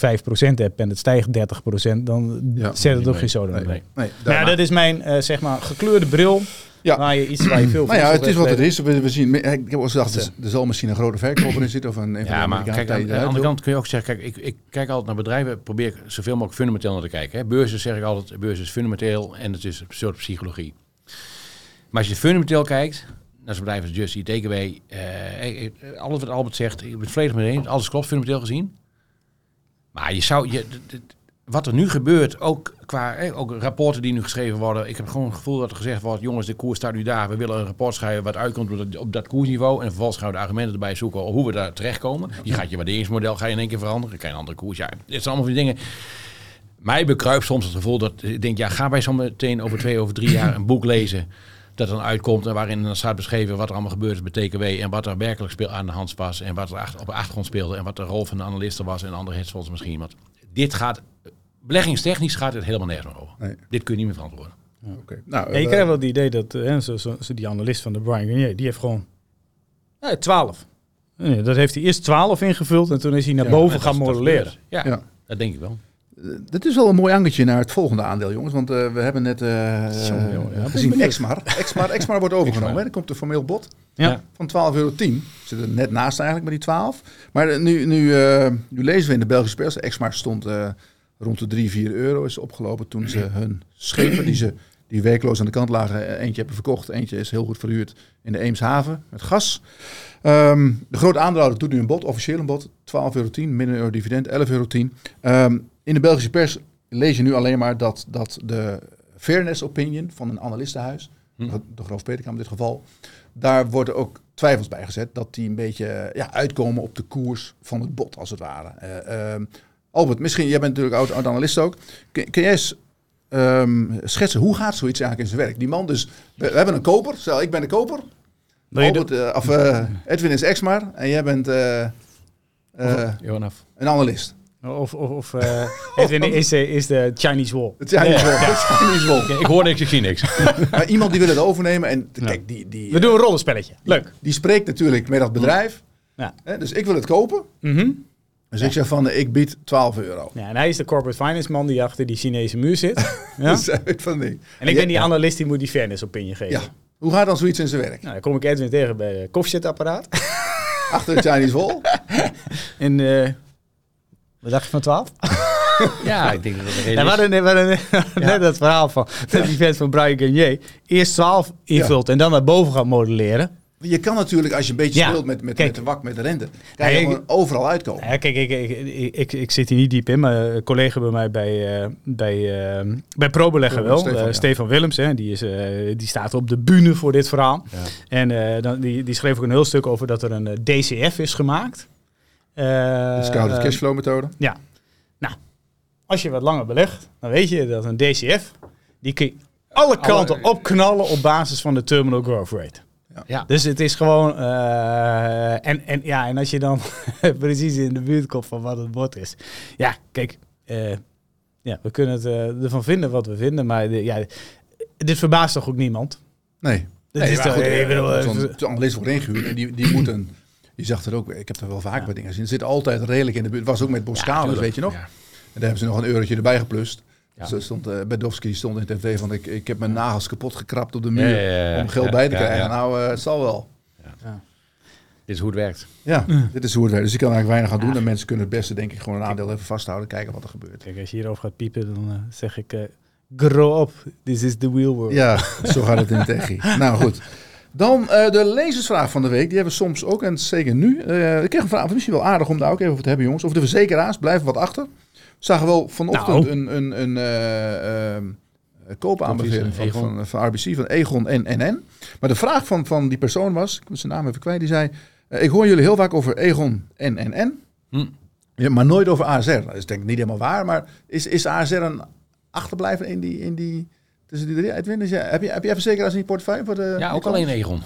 hebt en het stijgt 30%, dan Ja, zet het mee. geen zoden Nee. mee. Nee, Maar ja, dat is mijn eh, zeg maar gekleurde bril. Ja. Waar je iets waar je veel Nou ja, van het is wat het is. We, we zien, ik heb ook gedacht, er, er zal misschien een grote verkoper in zitten. Of een, Ja, maar kijk, aan de andere kant kun je ook zeggen, kijk, ik, ik kijk altijd naar bedrijven, probeer ik zoveel mogelijk fundamenteel naar te kijken. Hè. Beurzen zeg ik altijd, beurs is fundamenteel en het is een soort psychologie. Maar als je fundamenteel kijkt, naar zo'n bedrijf als Just Takeaway, eh, eh, alles wat Albert zegt, ik ben het volledig mee eens, alles klopt fundamenteel gezien. Maar je zou, je, wat er nu gebeurt, ook qua eh, ook rapporten die nu geschreven worden. Ik heb gewoon het gevoel dat er gezegd wordt, jongens, de koers staat nu daar. We willen een rapport schrijven wat uitkomt op dat, koersniveau. En vervolgens gaan we de argumenten erbij zoeken hoe we daar terechtkomen. Je gaat je waarderingsmodel ga je in één keer veranderen. Dan een andere koers. Ja, dit zijn allemaal van die dingen. Mij bekruipt soms het gevoel dat ik denk, ja, ga wij zo meteen over twee, over drie jaar een boek lezen dat dan uitkomt en waarin dan staat beschreven wat er allemaal gebeurd is bij TKW en wat er werkelijk speel aan de hand was en wat er achter- op de achtergrond speelde en wat de rol van de analisten was en andere hedgefonds misschien. Want dit gaat, beleggingstechnisch gaat het helemaal nergens meer over. Nee. Dit kun je niet meer verantwoorden. Oké. Nou, Ja, je eh, krijgt wel het idee dat eh, zo, zo, zo die analist van de Brian Garnier, die heeft gewoon ja, 12. Nee, dat heeft hij eerst 12 ingevuld en toen is hij naar Ja, boven gaan modelleren. Ja, Ja. dat denk ik wel. Eh, Dit is wel een mooi ankertje naar het volgende aandeel, jongens. Want eh, we hebben net eh, Jongen, jongen, ja, gezien. Exmar. Exmar. Exmar wordt overgenomen. hè. Er komt een formeel bod Ja. van 12,10 euro. Zit er net naast eigenlijk met die 12. Maar eh, nu, nu, eh, nu lezen we in de Belgische pers. Exmar stond eh, rond de 3, 4 euro. Is opgelopen toen ze hun schepen die ze die werkloos aan de kant lagen. eh, Eentje hebben verkocht. Eentje is heel goed verhuurd in de Eemshaven met gas. Ehm, de grote aandeelhouder doet nu een bod, officieel een bod. 12,10 euro, min een euro dividend, 11,10 euro. Ehm, in de Belgische pers lees je nu alleen maar dat, dat de fairness opinion van een analistenhuis, Hm. de Groof Peterkam in dit geval, daar worden ook twijfels bij gezet dat die een beetje ja, uitkomen op de koers van het bod, als het ware. Eh, ehm, Albert, misschien, jij bent natuurlijk oud, oud analist ook. Kun, kun jij eens ehm, schetsen, hoe gaat zoiets eigenlijk in zijn werk? Die man dus, we, we hebben een koper, stel ik ben de koper. Albert, eh, of, eh, Edwin is Exmar en jij bent eh, eh, een analist. Of, of, of eh, <laughs> Edwin is, de- is de Chinese wall. Het Chinese Wall. Het Chinese Wall. Ik hoor niks, ik zie niks. <laughs> Maar iemand die wil het overnemen en kijk, die, die, We doen een rollenspelletje. Leuk. die spreekt natuurlijk met dat bedrijf. Ja. Hè, dus ik wil het kopen. Mhm. Dus ik zeg van, eh, ik bied 12 euro. ja, en hij is de corporate finance man die achter die Chinese muur zit. <laughs> Ja? Dat van die. En ik ben die analist die moet die fairness opinie geven. Ja. Hoe gaat dan zoiets in zijn werk? Nou, dan kom ik Edwin tegen bij de koffiezetapparaat. Achter de Chinese Wall. En eh, wat dacht je van 12? <laughs> Ja, ik denk dat het Ja, redelijk we is. hadden, net- dat verhaal van dat die vent van Brian Garnier eerst 12 invult en dan naar boven gaat modelleren. Je kan natuurlijk, als je een beetje Ja, speelt met, met, kijk. met de wak, met de rente, kan je overal uitkomen. Ja, kijk, ik, ik, ik, ik, ik zit hier niet diep in. maar een collega bij mij bij, eh bij, eh bij ProBeleggen Ja, wel, Stefan, Stefan, ja. Stefan Willems, hè, die, is, eh, die staat op de bühne voor dit verhaal. Ja. En eh, dan, die, die schreef ook een heel stuk over dat er een eh, DCF is gemaakt. Eh, de Scouted eh, cashflow methode. Als je wat langer belegt, dan weet je dat een DCF, die kun je alle kanten opknallen op basis van de terminal growth rate. Ja. Dus het is gewoon. eh, en, en, ja, en als je dan <laughs> precies in de buurt komt van wat het bord is. Ja, kijk. eh, ja, we kunnen het ervan vinden wat we vinden. Maar de- ja, dit verbaast toch ook niemand? Nee. Dit nee is toch- goed, zo'n zo'n analist wordt ingehuurd en die, die moeten... Je zag er ook, ik heb er wel vaak Ja. bij dingen gezien. Zit altijd redelijk in de buurt. Was ook met Boskalis, weet je nog? Ja. En daar hebben ze nog een eurotje erbij geplust. Ja. Stond, eh Bedowski stond in tv van ik, ik heb mijn nagels kapot gekrapt op de muur Ja, ja, ja, om geld ja, bij te krijgen. ja. Nou, eh, het zal wel. Dit is hoe het werkt. Ja, dit is hoe het werkt. Dus je kan eigenlijk weinig gaan doen. En mensen kunnen het beste denk ik gewoon een aandeel even vasthouden. Kijken wat er gebeurt. Kijk, als je hierover gaat piepen, dan eh, zeg ik. eh grow up, this is the real world. Ja, zo gaat het in de techie. <laughs> Nou goed. Dan eh, de lezersvraag van de week. Die hebben we soms ook en zeker nu. Eh, ik kreeg een vraag, misschien wel aardig om daar ook even over te hebben jongens. Over de verzekeraars, blijven wat achter. We zagen wel vanochtend Nou. een, een, een ehm, koopaanbeveling van, van, van RBC, van Egon en NN. Maar de vraag van, van die persoon was, ik moet zijn naam even kwijt, die zei... ik hoor jullie heel vaak over Egon en NN, Hm. ja, maar nooit over ASR. Dat is denk ik niet helemaal waar, maar is, is ASR een achterblijver in die... In die Tussen die drie, Edwin, dus ja, heb, je, heb jij verzekeraars in je portefeuille? Voor de, Ja, ook alleen Egon.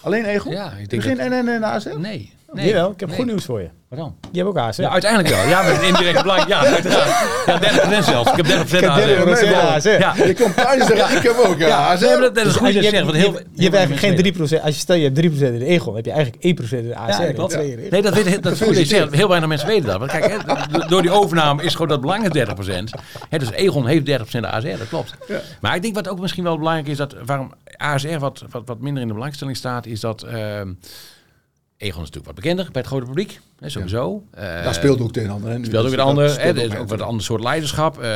Alleen Egon? Ja, ik denk Geen dat... NN en ASR? Nee. Nee. Jawel, ik heb Nee. goed nieuws voor je. Wat dan? Je hebt ook ASR. Ja, uiteindelijk wel. Ja, met een indirecte belang. Ja, uiteraard. Ja, 30% zelfs. Ik heb 30% ik heb aan. 30% nee, ASR. Ja. Je komt thuis zeggen, ik heb ook ja, Ja, ASR. nee, maar dat, dat is Dus goed je, zegt. Want heel, hebt- je hebt eigenlijk geen 3%. Als je stel je hebt 3% in de Egon, heb je eigenlijk 1% in de ASR. Ja, en klopt. 2 in de Egon. Nee, dat, weet, dat is goed dat je zegt. Heel weinig mensen weten dat. Want kijk, hè, door die overname is gewoon dat belang is 30%. Hè, dus Egon heeft 30% ASR, dat klopt. Ja. Maar ik denk wat ook misschien wel belangrijk is, dat waarom ASR wat, wat, wat minder in de belangstelling staat, is dat ehm, Egon is natuurlijk wat bekender bij het grote publiek. Hè, sowieso. Eh, Daar speelt ook tegen ander. hè, nu. speelt ook een ander, hè, er is ook wat een ander soort leiderschap. Eh,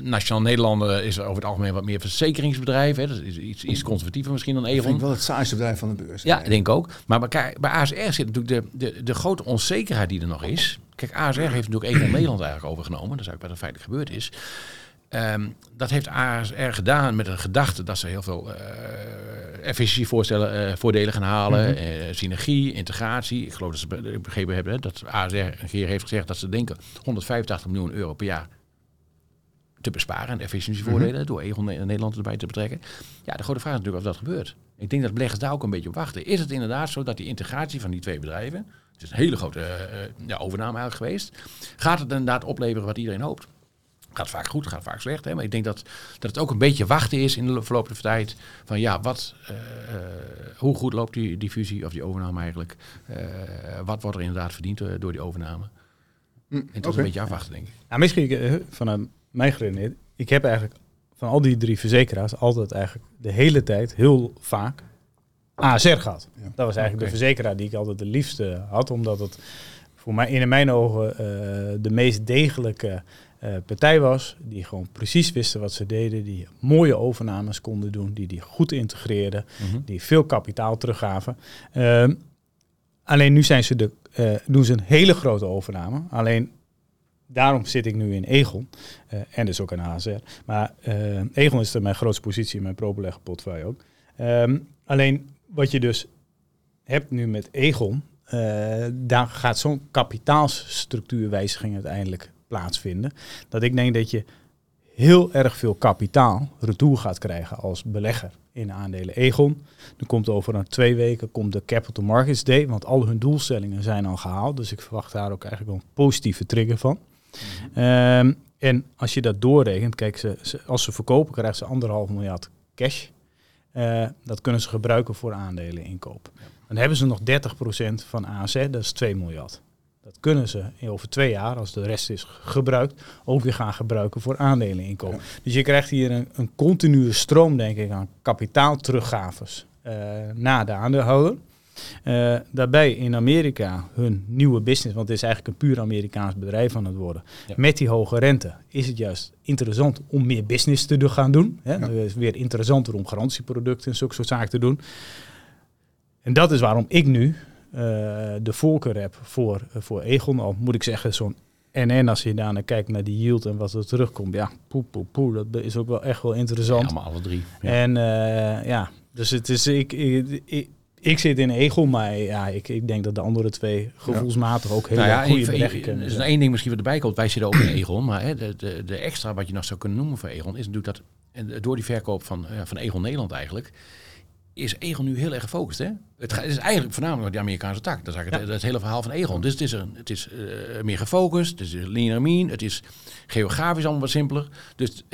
Nationaal Nederlanden is over het algemeen wat meer verzekeringsbedrijf. Hè. Dat is iets, iets conservatiever misschien dan Dat vind Egon. ik wel het saaiste bedrijf van de beurs. Ja, ik denk ook. Maar bij, kijk, bij ASR zit natuurlijk de, de, de grote onzekerheid die er nog is. Kijk, ASR heeft natuurlijk Egon Nederland eigenlijk overgenomen. Dat is eigenlijk wat er feitelijk gebeurd is. Ehm, dat heeft ASR gedaan met een gedachte dat ze heel veel eh efficiëntievoorstellen, eh, voordelen gaan halen. eh, synergie, integratie. Ik geloof dat ze be- begrepen hebben hè, dat ASR een keer heeft gezegd dat ze denken 185 miljoen euro per jaar te besparen aan efficiëntievoordelen door Egon Ne- Nederland erbij te betrekken. Ja, de grote vraag is natuurlijk of dat gebeurt. Ik denk dat beleggers daar ook een beetje op wachten. Is het inderdaad zo dat die integratie van die twee bedrijven, het is een hele grote ja, overname eigenlijk geweest, gaat het inderdaad opleveren wat iedereen hoopt? Gaat vaak goed, gaat vaak slecht. Hè? Maar ik denk dat, dat het ook een beetje wachten is in de verloop der tijd. Van ja, wat, eh, eh, hoe goed loopt die, die fusie of die overname eigenlijk? Eh, wat wordt er inderdaad verdiend door die overname? Hm, En het is een beetje afwachten, denk ik. Nou, misschien vanuit mij geredeneerd. Ik heb eigenlijk van al die drie verzekeraars altijd eigenlijk de hele tijd heel vaak ASR gehad. Ja. Dat was eigenlijk de verzekeraar die ik altijd de liefste had, omdat het voor mij in mijn ogen eh, de meest degelijke eh, partij was, die gewoon precies wisten wat ze deden, die mooie overnames konden doen, die die goed integreerden, die veel kapitaal teruggaven. Ehm, alleen nu zijn ze de, eh, doen ze een hele grote overname. Alleen daarom zit ik nu in Egon. en dus ook in ASR. Maar Egon is de, mijn grootste positie in mijn probeleggen portefeuille ook. Ehm, alleen wat je dus hebt nu met Egon, eh, daar gaat zo'n kapitaalsstructuurwijziging uiteindelijk plaatsvinden. Dat ik denk dat je heel erg veel kapitaal retour gaat krijgen als belegger in aandelen Egon. Dan komt over een twee weken komt de Capital Markets Day, want al hun doelstellingen zijn al gehaald. Dus ik verwacht daar ook eigenlijk wel een positieve trigger van. Ehm, en als je dat doorrekent, kijk, ze, ze- als ze verkopen krijgen ze anderhalf miljard cash. Eh, dat kunnen ze gebruiken voor aandelen inkoop. Dan hebben ze nog 30% van AZ, dat is 2 miljard. Dat kunnen ze over twee jaar, als de rest is gebruikt, ook weer gaan gebruiken voor aandelen inkoop. Dus je krijgt hier een, een continue stroom, denk ik, aan kapitaalteruggaves eh naar de aandeelhouder. Eh, daarbij in Amerika hun nieuwe business, want het is eigenlijk een puur Amerikaans bedrijf aan het worden. Ja. Met die hoge rente is het juist interessant om meer business te gaan doen. Hè? Ja. Het is weer interessanter om garantieproducten en zulke soort zaken te doen. En dat is waarom ik nu eh, de voorkeur heb voor, voor Egon. Al moet ik zeggen, zo'n NN, als je daarna kijkt naar die yield en wat er terugkomt. Ja, poe, poe, poe, dat is ook wel echt wel interessant. Ja, maar alle drie. Ja. En uh, ja, dus het is, ik, ik, ik, ik zit in Egon, maar ja, ik, ik denk dat de andere twee gevoelsmatig ook heel nou ja, goede beleggingen Er is één ding misschien wat erbij komt. Wij zitten ook in Egon, maar hè, de, de, de extra wat je nog zou kunnen noemen voor Egon is natuurlijk dat en door die verkoop van, van Egon Nederland eigenlijk is Egon nu heel erg gefocust. Hè? Het, het is eigenlijk voornamelijk de Amerikaanse tak. Dat is eigenlijk het, hele verhaal van Egon. Dus het is, een, het is uh, meer gefocust, het is linear mean, het is geografisch allemaal wat simpeler. Dus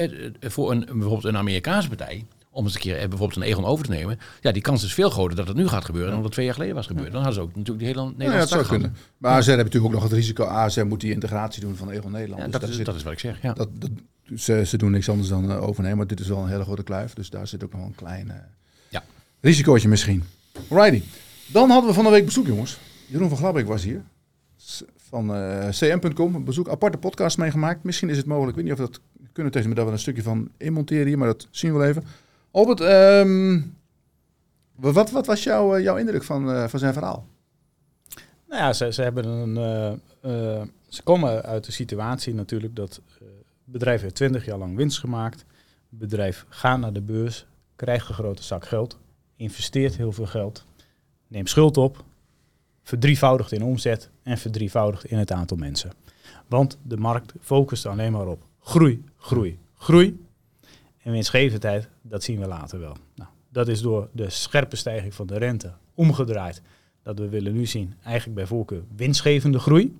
voor een, bijvoorbeeld een Amerikaanse partij, om eens een keer bijvoorbeeld een Egon over te nemen, ja, die kans is veel groter dat het nu gaat gebeuren dan dat twee jaar geleden was gebeurd. Dan hadden ze ook natuurlijk die hele Nederlandse ja, dat zou kunnen. Maar ASR hebben natuurlijk ook nog het risico, ASR moet die integratie doen van Egon Nederland. Dus dat, is, dat is wat ik zeg, ja. Dat, dat, ze, ze doen niks anders dan uh, overnemen, maar dit is wel een hele grote kluif, dus daar zit ook nog een klein... Risicootje misschien. Alrighty. Dan hadden we van de week bezoek, jongens. Jeroen van Glabbeek was hier. Van uh, cm.com. Bezoek, aparte podcast meegemaakt. Misschien is het mogelijk. Ik weet niet of dat kunnen tegen me dat we een stukje van inmonteren hier, maar dat zien we wel even. Albert, um, wat, wat was jouw, uh, jouw indruk van, uh, van zijn verhaal? Nou ja, ze, ze hebben een. Ze komen uit de situatie natuurlijk dat bedrijf heeft 20 jaar lang winst gemaakt. Bedrijf gaat naar de beurs, krijgt een grote zak geld investeert heel veel geld, neemt schuld op, verdrievoudigt in omzet en verdrievoudigt in het aantal mensen. Want de markt focust alleen maar op groei, groei, groei. En winstgevendheid, dat zien we later wel. Nou, dat is door de scherpe stijging van de rente omgedraaid. Dat we willen nu zien, eigenlijk bij voorkeur winstgevende groei.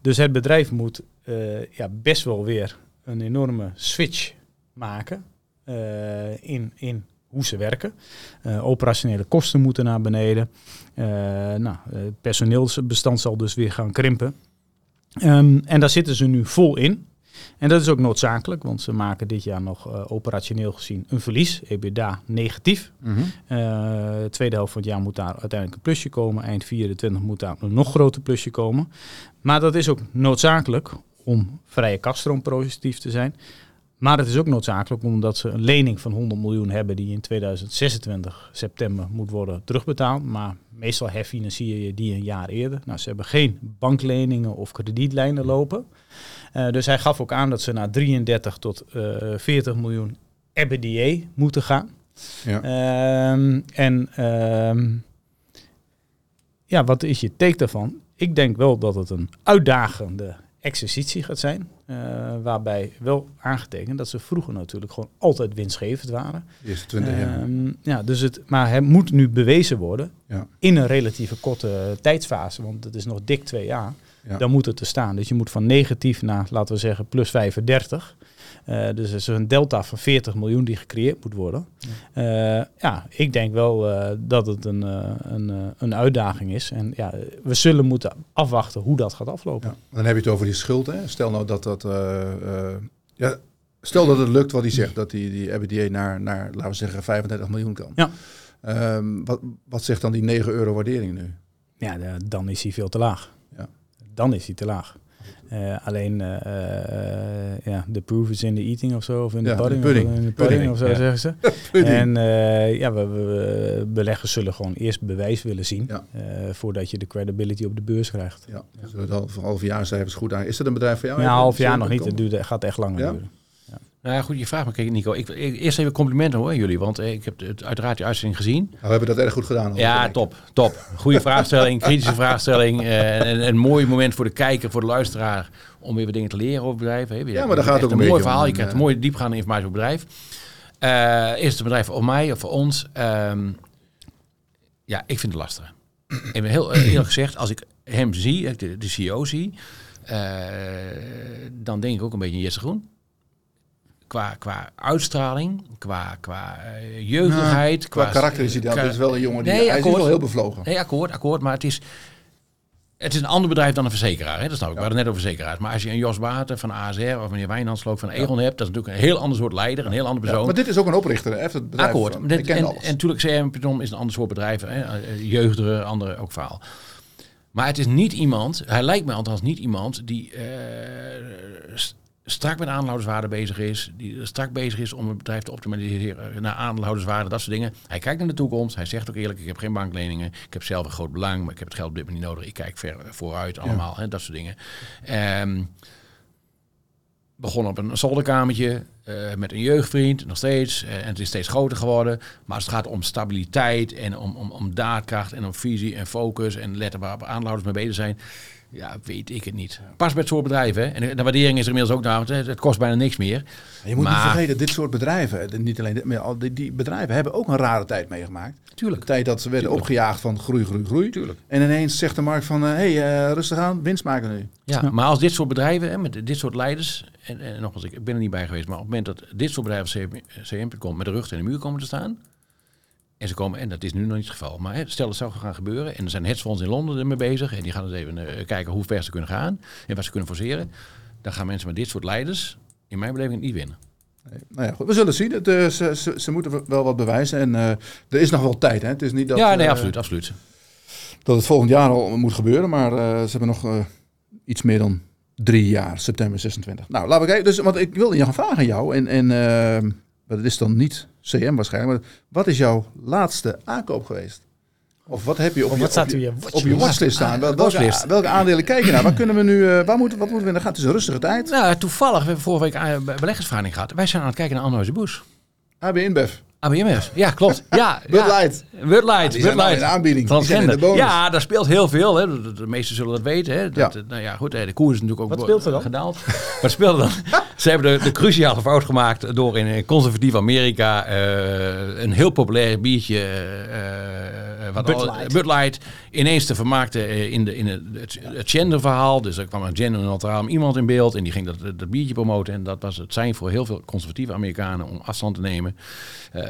Dus het bedrijf moet uh, ja, best wel weer een enorme switch maken uh, in, in hoe ze werken. Uh, operationele kosten moeten naar beneden. Uh, nou, het personeelsbestand zal dus weer gaan krimpen. Um, en daar zitten ze nu vol in. En dat is ook noodzakelijk, want ze maken dit jaar nog uh, operationeel gezien een verlies, EBITDA negatief. Mm -hmm. de tweede helft van het jaar moet daar uiteindelijk een plusje komen. Eind 24 moet daar een nog groter plusje komen. Maar dat is ook noodzakelijk om vrije kaststroom positief te zijn. Maar het is ook noodzakelijk omdat ze een lening van 100 miljoen hebben die in 2026 september moet worden terugbetaald. Maar meestal herfinancier je die een jaar eerder. Nou, ze hebben geen bankleningen of kredietlijnen lopen. Uh, dus hij gaf ook aan dat ze naar 33 tot uh, eh, 40 miljoen EBITDA moeten gaan. Ja. Uh, en uh, ja, wat is je take daarvan? Ik denk wel dat het een uitdagende exercitie gaat zijn. Uh, waarbij wel aangetekend dat ze vroeger natuurlijk gewoon altijd winstgevend waren. Eerste 20 jaar. Uh, ja, dus het, maar het moet nu bewezen worden ja. in een relatieve korte tijdsfase, want het is nog dik twee jaar. Ja. Dan moet het er staan. Dus je moet van negatief naar, laten we zeggen, plus 35. Uh, dus er is een delta van 40 miljoen die gecreëerd moet worden. Ja, uh, ja ik denk wel uh, dat het een, een, een uitdaging is. En ja, we zullen moeten afwachten hoe dat gaat aflopen. Ja, dan heb je het over die schuld. Hè? Stel nou dat dat... ja, stel dat het lukt wat hij zegt. Dat die, die EBITDA naar, naar, laten we zeggen, 35 miljoen kan. Ja. Um, wat, wat zegt dan die 9 euro waardering nu? Ja, de, dan is hij veel te laag. Ja. Dan is hij te laag. Uh, alleen, uh, uh, ja, de proof is in the eating of zo, of in de ja, pudding, pudding. Of, in de pudding, pudding of zo ja. zeggen ze. <laughs> en ja, we, we, beleggers zullen gewoon eerst bewijs willen zien, ja. voordat je de credibility op de beurs krijgt. Ja, dus het half, half jaar cijfers goed aan. Is dat een bedrijf voor jou? Ja, half jaar nog niet, het duurt, gaat echt langer duren. Nou ja, goed, je vraagt me, kijk Nico. Ik, ik, eerst even complimenten hoor, jullie. Want ik heb het, uiteraard je uitzending gezien. Nou, we hebben dat erg goed gedaan. Ja, top, top. Goede vraagstelling, kritische vraagstelling. Uh, en, een mooi moment voor de kijker, voor de luisteraar. Om weer wat dingen te leren over bedrijven. Ja, maar daar gaat ook een, een mooi verhaal. je krijgt een mooie diepgaande informatie over het bedrijf. Uh, is het een bedrijf voor mij of voor ons? Um, ja, ik vind het lastig. ik ben heel eerlijk gezegd, als ik hem zie, de, de CEO zie... Uh, dan denk ik ook een beetje Jesse Groen qua, qua uitstraling, qua, qua uh, jeugdigheid. Ja, qua, qua karakter is hij dat. is wel een jongen die nee, hij akkoord, is wel heel bevlogen. Nee, akkoord, akkoord. Maar het is, het is een ander bedrijf dan een verzekeraar. Hè? Dat snap ik. Ja. We hadden net over verzekeraars. Maar als je een Jos Baten van ASR of meneer Wijnandsloop van Egon ja. hebt, dat is natuurlijk een heel ander soort leider, een heel ander persoon. Maar dit is ook een oprichter. Hè? Het bedrijf akkoord. Van, dit, en, en, natuurlijk, CM is een ander soort bedrijf. Hè? Eh, jeugdige, andere ook verhaal. Maar het is niet iemand, hij lijkt me althans niet iemand die uh, strak met aandeelhouderswaarde bezig is. Die strak bezig is om het bedrijf te optimaliseren naar aandeelhouderswaarde, dat soort dingen. Hij kijkt naar de toekomst. Hij zegt ook eerlijk, ik heb geen bankleningen. Ik heb zelf een groot belang, maar ik heb het geld op dit moment niet nodig. Ik kijk ver vooruit allemaal, hè, dat soort dingen. Ehm, begon op een zolderkamertje eh, met een jeugdvriend, nog steeds. eh, en het is steeds groter geworden. Maar als het gaat om stabiliteit en om, om, om daadkracht en om visie en focus en letten waar aandeelhouders mee bezig zijn. Ja, weet ik het niet. Pas bij het soort bedrijven. hè. En de waardering is er inmiddels ook naar, het kost bijna niks meer. Je moet Maar- niet vergeten, dit soort bedrijven, de- niet alleen dit, maar al die, die bedrijven hebben ook een rare tijd meegemaakt. Tuurlijk. De tijd dat ze werden Tuurlijk. opgejaagd van groei, groei, groei. Tuurlijk. En ineens zegt de markt van, hé, hey, eh, rustig aan, winst maken nu. Ja, maar als dit soort bedrijven, hè, met dit soort leiders, en, en nogmaals, ik ben er niet bij geweest, maar op het moment dat dit soort bedrijven als CM.com met de rug tegen de muur komen te staan, en ze komen, en dat is nu nog niet het geval, maar stel het zou gaan gebeuren, en er zijn hedgefonds in Londen ermee bezig, en die gaan eens even eh, kijken hoe ver ze kunnen gaan en wat ze kunnen forceren, dan gaan mensen met dit soort leiders, in mijn beleving, niet winnen. Nee. Nou ja, goed, we zullen zien. Het, eh, ze, ze, ze moeten wel wat bewijzen. En eh, er is nog wel tijd. Hè? Het is niet dat, ja, nee, absoluut, absoluut. dat het volgend jaar al moet gebeuren. Maar ze hebben nog iets meer dan drie jaar, september 26. Nou, laten we kijken. Dus, want ik wilde je gaan vragen aan jou. En, en maar dat is dan niet CM waarschijnlijk. Maar wat is jouw laatste aankoop geweest? Of wat heb je op, je, op, je, op watchlist staan? Wel- welke, aandelen kijk je naar? Waar kunnen we nu, eh, waar moeten, wat moeten we? Dan gaat het is een rustige tijd. Nou, toevallig, we hebben vorige week een beleggersvergadering gehad. Wij zijn aan het kijken naar Anheuser Busch. AB InBev, ABMS, ja, klopt. Ja, <laughs> Bud ja. Light. Bud Light, Die Bud zijn al in Light. de aanbieding. Die zijn in de Transgender. Ja, daar speelt heel veel. Hè. De, de meesten zullen dat weten. Hè. Dat, Ja. eh, Nou ja, goed, hè, de koers is natuurlijk ook Wat speelt er dan? gedaald. <laughs> Wat speelde dan? <laughs> Ze hebben de, de cruciale fout gemaakt door in conservatief Amerika eh, een heel populair biertje, eh, eh, wat Bud al- Light. Bud Light, ineens te vermarkten eh, in, de, in het, het, het genderverhaal. Dus er kwam een genderneutraal iemand in beeld en die ging dat, dat biertje promoten. En dat was het zijn voor heel veel conservatieve Amerikanen om afstand te nemen. Eh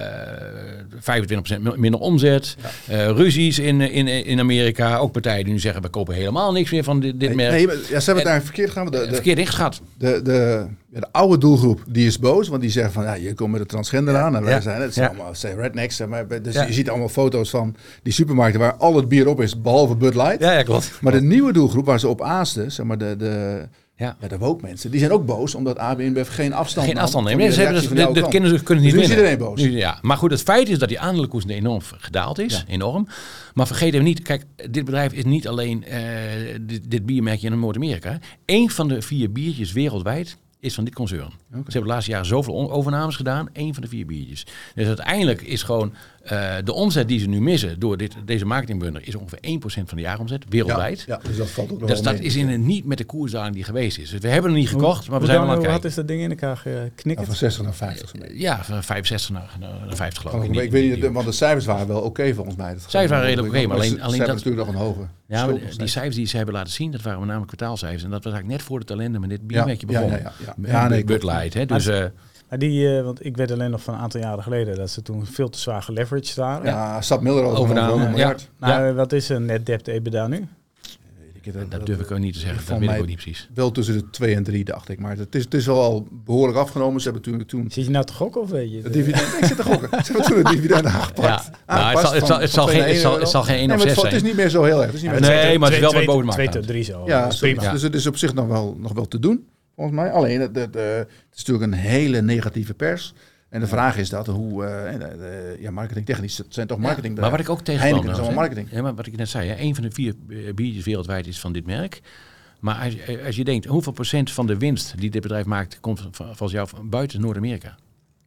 25% mi- minder omzet. Eh, ruzies in, in, in Amerika. Ook partijen die nu zeggen, we kopen helemaal niks meer van dit, dit merk. nee, ja, ze hebben het daar verkeerd gaan. De, de, Verkeerd ingeschat. de, de, ja, de oude doelgroep die is boos, want die zeggen van ja, je komt met de transgender aan en wij Ja. zijn het zijn allemaal zijn rednecks. Maar, dus je ziet allemaal foto's van die supermarkten waar al het bier op is, behalve Bud Light. Ja, ja, klopt. Maar de nieuwe doelgroep waar ze op aasten, zeg maar de, de, Ja. ja, de woke mensen, die zijn ook boos omdat AB InBev geen afstand Geen afstand van nemen. Nee, die ze hebben dus, de, de kinderen kunnen niet Dus nu is iedereen boos. Nu, ja. Maar goed, het feit is dat die aandelenkoers enorm gedaald is. Enorm. Maar vergeet even niet, kijk, dit bedrijf is niet alleen eh, dit, dit biermerkje in Noord-Amerika. Eén van de vier biertjes wereldwijd is van dit concern. Ze hebben de laatste jaren zoveel overnames gedaan. Eén van de vier biertjes. Dus uiteindelijk is gewoon eh, de omzet die ze nu missen door dit, deze marketingbundel is ongeveer 1% van de jaaromzet wereldwijd. Ja, ja, dus dat valt ook nog Dus dat mee. is in een, niet met de koersdaling die geweest is. Dus we hebben het niet gekocht, maar we zijn wel aan het hard is dat ding in elkaar geknikt? Ja, van 60 naar 50. zo'n beetje. Ja, van 65 naar, naar 50 geloof Ik, ik. ik weet niet, want de cijfers waren wel oké volgens mij. Dat Cijfers waren redelijk oké, maar alleen- alleen hebben dat- natuurlijk nog een hoge Ja, die cijfers die ze hebben laten zien, dat waren met name kwartaalcijfers. En dat was eigenlijk net voor de talenten met dit biermerkje Ja, ja, begonnen. ja, ja, ja. Nee, Bud. Light. Hè? Dus Maar die, eh, want ik weet alleen nog van een aantal jaren geleden dat ze toen veel te zwaar geleveraged waren. Ja, Sap Miller over een ja. miljard. Nou, wat is een net debt EBITDA nu? Ik- dat- dat durf ik ook niet te zeggen. van Dat weet ik mij- ook niet precies. Wel tussen de 2 en 3, dacht ik. Maar het is, het is wel al behoorlijk afgenomen. Ze hebben toen, toen Zit je nou te gokken of weet je? het dividend... ik zit te gokken. Ze hebben toen het dividend <laughs> aangepakt. Ja. Nou, het zal- het van- zal- het van zal 2 geen- het zal- naar het zal 1 geen één Nee, op maar het is zijn. niet meer zo heel erg. Het is niet meer Nee, zo- maar het is wel wat boven de 2 markt tot 3 zo. Ja, prima. Dus het is op zich nog wel, nog wel te doen, volgens mij. Alleen, het, het, het is natuurlijk een hele negatieve pers. En de vraag is dat hoe, eh, ja, marketingtechnisch, het zijn toch marketing. Maar wat ik ook tegenkwam... Is marketing. Ja, maar wat ik net zei, hè, een van de vier biertjes wereldwijd is van dit merk. Maar als, je- als je denkt, hoeveel procent van de winst die dit bedrijf maakt, komt van, van, van jou van buiten Noord-Amerika?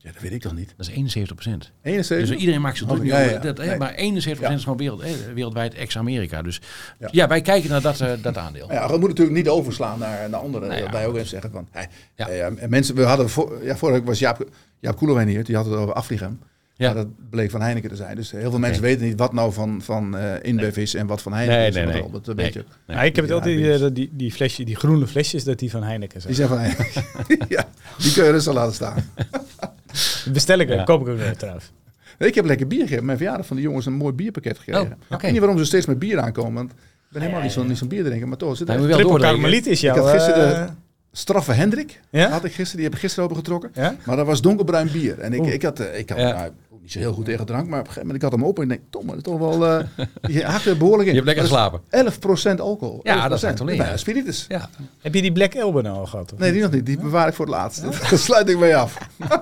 Ja, dat weet ik toch niet. Dat is 71 procent. 71? Dus iedereen maakt zich druk Oh, niet ja, over ja. dat, hè, Nee. maar 71 Ja. is gewoon wereld, hè, wereldwijd ex-Amerika. Dus ja. Ja. wij kijken naar dat, eh, dat aandeel. Ja, dat moet natuurlijk niet overslaan naar, naar anderen. Nou ja. dat wij ook even zeggen van... Hey, Ja. eh, ja, mensen, we hadden voor, ja, vorige week was Jaap, Jaap Koelewijn hier. Die had het over Afligem. Ja. Maar dat bleek van Heineken te zijn. Dus heel veel mensen weten niet wat nou van, van eh InBev is en wat van Heineken Nee, is. nee, nee. Dat een Nee. beetje, Nee. Ja, ik heb het altijd ik dat die, die, flesje, die groene flesjes, dat die van Heineken die zijn. zijn van Heineken. <laughs> ja, die kun je rustig laten staan. <laughs> <laughs> Bestel ik, Ja. koop ik ook weer trouwens. Ik heb lekker bier gegeven. Mijn verjaardag van de jongens een mooi bierpakket gekregen. Oh, oké. Ik weet niet waarom ze steeds met bier aankomen. Want ik ben helemaal niet zo'n niet zo'n bier drinken. Maar toch, zit er wel Triple doordrinken. Karmeliet is Ik jouw... had gisteren eh, de- straffe Hendrik. Ja? Had ik gisteren. Die heb ik gisteren opengetrokken. ja? Maar dat was donkerbruin bier. En ik, Oeh. ik had, eh, ik had Ja. nou, niet niet zo heel goed tegen drank, maar op een gegeven moment ik had hem op en ik denk, Tom, dat is toch wel, <laughs> eh je haakt er behoorlijk in. Je hebt lekker geslapen. is 11% alcohol. Ja, 11%. dat zijn alleen, Bijna ja. spiritus. Ja. Heb je die Black Elbe nou al gehad? Nee, die nog niet. Die bewaar ik voor het laatst. <laughs> Daar sluit ik mee af. <laughs>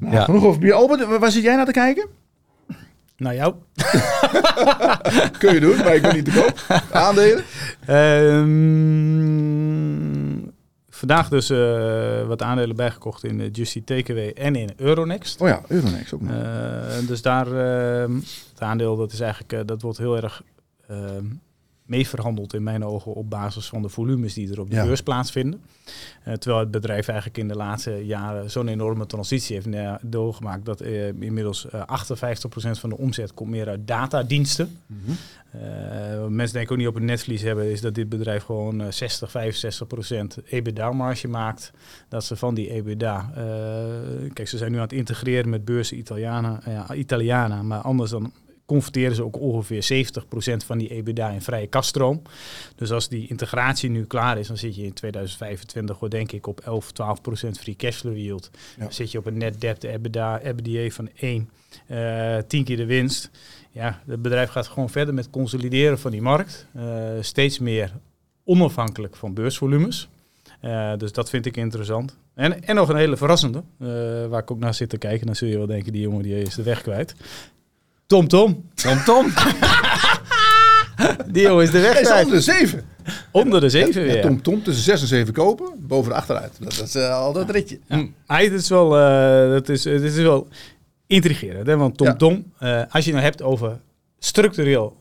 Nou, Ja. Genoeg over bier. Albert, waar- waar zit jij naar te kijken? Nou, jou? Kun je doen, maar ik ben niet te koop. Aandelen? Ehm, vandaag dus eh, wat aandelen bijgekocht in eh, Justy Takeaway en in Euronext. Oh ja, Euronext ook nog. Eh, dus daar, het aandeel, dat is eigenlijk, dat wordt heel erg ehm mee verhandeld in mijn ogen op basis van de volumes die er op de Ja. beurs plaatsvinden. Eh, terwijl het bedrijf eigenlijk in de laatste jaren zo'n enorme transitie heeft eh, doorgemaakt dat eh, inmiddels eh 58% van de omzet komt meer uit datadiensten. Eh, wat mensen denken ook niet op het netvlies hebben, is dat dit bedrijf gewoon eh, 60, 65 procent EBITDA-marge maakt. Dat ze van die EBITDA, eh, kijk, ze zijn nu aan het integreren met beurzen Italiana, eh, ja, Italiana, maar anders dan converteren ze ook ongeveer 70 procent van die EBITDA in vrije kaststroom. Dus als die integratie nu klaar is, dan zit je in 2025, hoor, denk ik, op 11, 12 procent free cashflow yield. Ja. Dan zit je op een net debt EBITDA, EBITDA van 1, eh 10 keer de winst. Ja, het bedrijf gaat gewoon verder met consolideren van die markt. Eh, steeds meer onafhankelijk van beursvolumes. Eh, dus dat vind ik interessant. En, en nog een hele verrassende, eh, waar ik ook naar zit te kijken. Dan zul je wel denken, die jongen die is de weg kwijt. Tom Tom, Tom Tom. <laughs> die jongen is de weg Hij is onder de 7. Onder de zeven Ja, weer. Tom Tom tussen 6 en 7 kopen, boven de achteruit. Dat, dat is eh, altijd een ritje. Ja. Hij het is wel, eh, dat is, het is wel intrigerend. Hè? Want Tom Ja. Tom, eh, als je nou hebt over structureel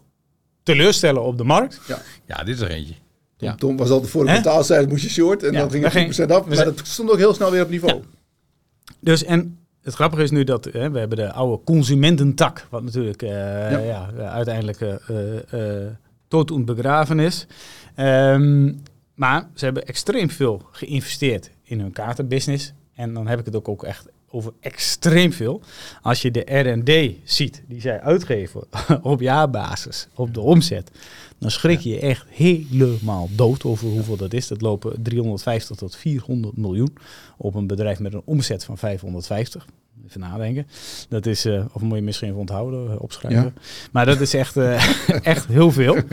teleurstellen op de markt. Ja, dit is er eentje. Tom Ja. Tom was altijd voor de Hè? betaalcijfers moest je short en Ja, dan ging het 10% af. Maar dat stond ook heel snel weer op niveau. Dus en het grappige is nu dat hè, we hebben de oude consumententak, wat natuurlijk eh, Ja. ja. uiteindelijk eh eh, tot en begraven is. Ehm, maar ze hebben extreem veel geïnvesteerd in hun kaartenbusiness. En dan heb ik het ook, ook echt over extreem veel. Als je de R&D ziet die zij uitgeven <laughs> op jaarbasis, op de omzet, dan schrik je echt helemaal dood over hoeveel dat is. Dat lopen 350 tot 400 miljoen op een bedrijf met een omzet van 550. Even nadenken. Dat is, eh, of moet je misschien even onthouden, eh, opschrijven. Maar dat is echt, eh, <laughs> echt heel veel. <laughs>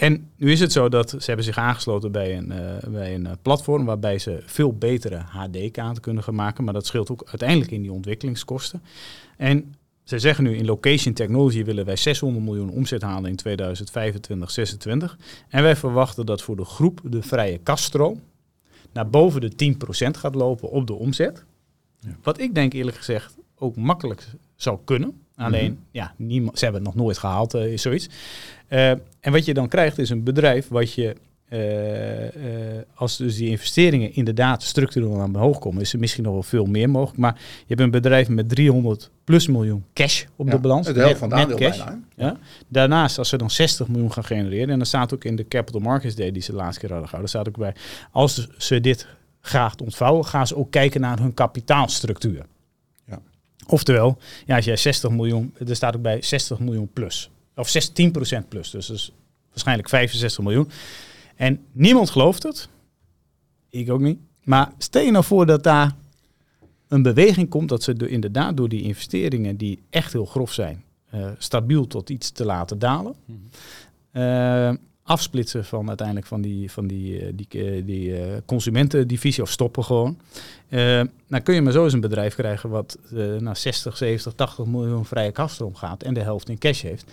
En nu is het zo dat ze hebben zich aangesloten bij een, eh, bij een eh, platform waarbij ze veel betere HD-kaarten kunnen gaan maken. Maar dat scheelt ook uiteindelijk in die ontwikkelingskosten. En ze zeggen nu in Location Technology willen wij 600 miljoen omzet halen in 2025, 26. En wij verwachten dat voor de groep de vrije kaststroom naar boven de 10% gaat lopen op de omzet. Ja. Wat ik denk eerlijk gezegd ook makkelijk zou kunnen. Alleen, ja, niemand, ze hebben het nog nooit gehaald, eh, is zoiets. Eh, en wat je dan krijgt is een bedrijf wat je, eh, als dus die investeringen inderdaad structureel aan omhoog komen, is er misschien nog wel veel meer mogelijk. Maar je hebt een bedrijf met 300 plus miljoen cash op Ja, de balans. Het helft van het net aandeel cash. bijna. Ja. Daarnaast, als ze dan 60 miljoen gaan genereren, en dan staat ook in de Capital Markets Day die ze de laatste keer hadden gehouden, staat ook bij, als ze dit graag ontvouwen, gaan ze ook kijken naar hun kapitaalstructuur. Oftewel, ja, als jij 60 miljoen, er staat ook bij 60 miljoen plus. Of 16% plus, dus dat is waarschijnlijk 65 miljoen. En niemand gelooft het. Ik ook niet. Maar stel je nou voor dat daar een beweging komt dat ze er inderdaad door die investeringen die echt heel grof zijn, eh, stabiel tot iets te laten dalen. Eh, afsplitsen van uiteindelijk van die, van die, eh, die, eh, die eh, consumentendivisie of stoppen gewoon. Eh, dan kun je maar zo eens een bedrijf krijgen wat eh naar 60, 70, 80 miljoen vrije kaststroom gaat en de helft in cash heeft.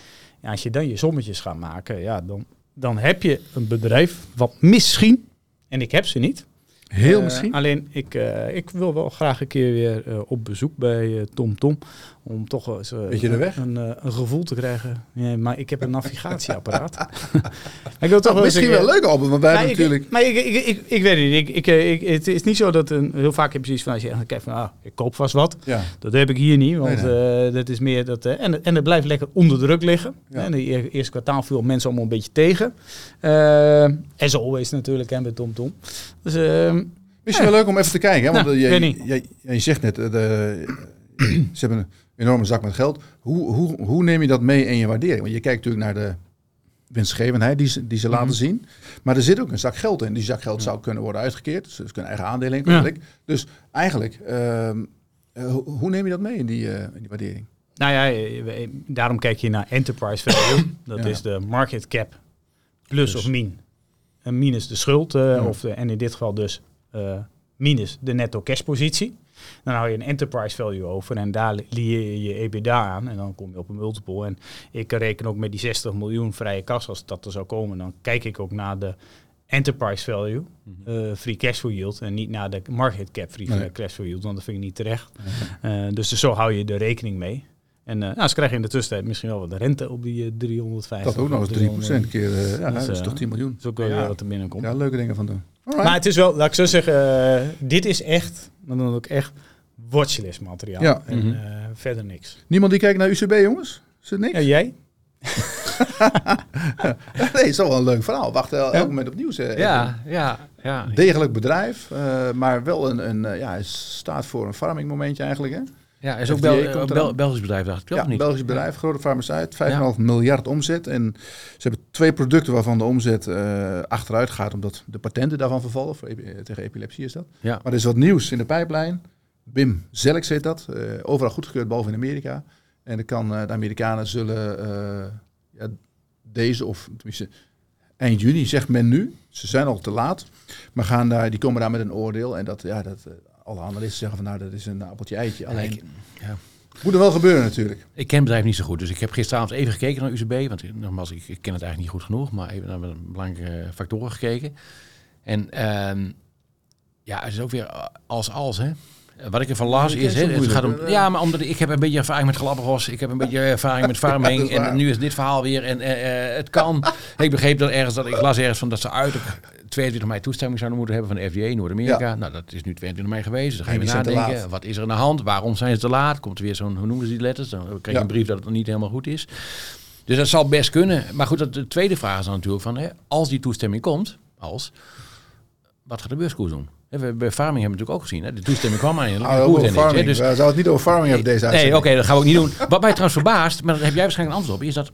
Ja, als je dan je sommetjes gaat maken, ja, dan, dan heb je een bedrijf wat misschien, en ik heb ze niet, Heel eh, misschien. Alleen, ik, eh, ik wil wel graag een keer weer eh, op bezoek bij Tom Tom. Om toch eens? Een, een gevoel te krijgen. Ja, maar ik heb een navigatieapparaat. <laughs> <laughs> ik wil toch wel misschien wel leuk, Albert, want wij hebben natuurlijk... maar ik, ik, ik, ik weet niet. Ik, ik, ik, het is niet zo dat een, heel vaak heb je zoiets van als je kijkt van ah, ik koop vast wat. Ja, Dat heb ik hier niet, want dat is meer dat. en, en het blijft lekker onder druk liggen. Ja. En de eer- eerste kwartaal viel mensen allemaal een beetje tegen. As always natuurlijk, hè, met Tom Tom. Dus ehm, Misschien wel leuk om even te kijken. Hè? Want Nou, niet. jij, jij zegt net, eh, de, <clears throat> ze hebben een enorme zak met geld. Hoe, hoe, hoe neem je dat mee in je waardering? Want je kijkt natuurlijk naar de winstgevendheid die ze, die ze laten Mhm. zien. Maar er zit ook een zak geld in. Die zak geld zou kunnen worden uitgekeerd. Dus ze kunnen eigen aandelen in. Ja. Dus eigenlijk, ehm, Eh, hoe, neem je dat mee in die, eh, in die waardering? Nou ja, daarom kijk je naar enterprise value. <clears throat> Dat Ja. is de market cap plus Dus. of min. En minus de schuld, Ja. of de, en in dit geval dus minus de netto cash positie. Dan hou je een enterprise value over en daar lieer je je EBITDA aan en dan kom je op een multiple. En ik reken ook met die 60 miljoen vrije kas, als dat er zou komen, dan kijk ik ook naar de enterprise value, eh, free cash flow yield, en niet naar de market cap free Nee. cash flow yield, want dat vind ik niet terecht. Eh, dus zo hou je er rekening mee. En eh nou, ze krijgen in de tussentijd misschien wel wat rente op die eh, 350. Dat ook nog eens 3% keer. eh, ja, Dat dat is, is eh, toch 10 miljoen. Dat is ook wel Ja. weer wat er binnenkomt. Ja, leuke dingen van doen. Alright. Maar het is wel, laat ik zo zeggen, eh, dit is echt, maar dan ook echt watchlist materiaal. Ja. En Mhm. eh, verder niks. Niemand die kijkt naar UCB, jongens? Is het niks? Ja, jij? <laughs> nee, is toch wel een leuk verhaal. Wacht el- elk moment op nieuws. eh, Ja, ja, ja. Degelijk bedrijf, eh, maar wel een, een eh, ja, staat voor een farming momentje eigenlijk. Hè? Ja, is ook Bel, eraan. Bel- Belgisch bedrijf, dacht ik, toch? ja, niet? Belgisch bedrijf, grote farmaceut, 5,5 miljard omzet. En ze hebben twee producten waarvan de omzet eh, achteruit gaat, omdat de patenten daarvan vervallen. Voor epi- tegen epilepsie is dat. Ja. Maar er is wat nieuws in de pijplijn. BIM Zelix heet dat. eh, overal goedgekeurd, behalve in Amerika. En dan kan, eh, de Amerikanen zullen eh, ja, deze, of tenminste eind juni, zegt men nu. Ze zijn al te laat. Maar gaan daar, die komen daar met een oordeel. En dat, ja, dat, eh, alle analisten zeggen van nou, dat is een appeltje eitje. Alleen, ik, ja. moet er wel gebeuren natuurlijk. ik ken het bedrijf niet zo goed, dus ik heb gisteravond even gekeken naar UCB. Want nogmaals, ik, ik ken het eigenlijk niet goed genoeg, maar even naar de belangrijke factoren gekeken. En ehm, ja, het is ook weer als als, hè. Wat ik ervan las is, hè, het gaat om, ja, maar omdat ik heb een beetje ervaring met Galapagos, ik heb een beetje ervaring met <laughs> farming en nu is dit verhaal weer en eh, eh, het kan. <laughs> ik begreep dat ergens, dat ik las ergens van dat ze uiterlijk 22 mei toestemming zouden moeten hebben van de FDA in Noord-Amerika. Nou, dat is nu 22 mei geweest, dus dan ga je weer nadenken, wat is er aan de hand, waarom zijn ze te laat, komt er weer zo'n, hoe noemen ze die letters, dan krijg je Ja. een brief dat het nog niet helemaal goed is. Dus dat zal best kunnen. Maar goed, dat, de tweede vraag is dan natuurlijk van, hè, als die toestemming komt, als, wat gaat de beurskoers doen? We- Bij farming hebben we natuurlijk ook gezien. Hè? De toestemming kwam aan over hè. farming. Dus We zouden het niet over farming hebben deze Nee, uitzending. oké, dat gaan we ook niet doen. Wat mij trouwens verbaast, maar dat heb jij waarschijnlijk een antwoord op, is dat,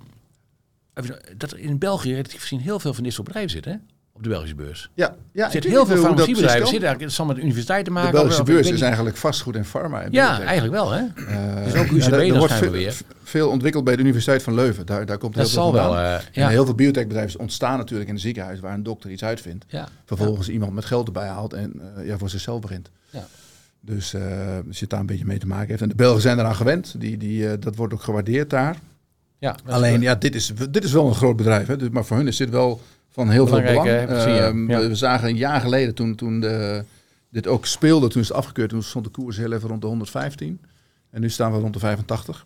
dat in België relatief gezien heel veel van dit soort bedrijven zitten? Op de Belgische beurs. Ja, ja Er ik heel veel farmaciebedrijven. zitten eigenlijk, het zal met de universiteit te De maken Belgische hebben, of beurs is eigenlijk vastgoed en pharma. en Ja, biotech. eigenlijk wel, hè? Eh, Dus ook ja, UCB er dan wordt veel, weer. veel ontwikkeld bij de Universiteit van Leuven. Daar, daar komt heel Dat veel zal wel, eh, En ja. heel veel biotechbedrijven ontstaan natuurlijk in een ziekenhuis waar een dokter iets uitvindt. Ja. Vervolgens iemand met geld erbij haalt en eh, ja, voor zichzelf begint. Ja. Dus als je daar een beetje mee te maken heeft. En de Belgen zijn eraan gewend. Die, die, dat wordt ook gewaardeerd daar. Ja, Alleen, ja, dit is, dit is wel een groot bedrijf. Hè? Dus, maar voor hun is dit wel van heel veel belang. hè, ik ja. Ehm, we, we zagen een jaar geleden toen, toen de, dit ook speelde, toen is het afgekeurd. Toen stond de koers heel even rond de 115. En nu staan we rond de 85.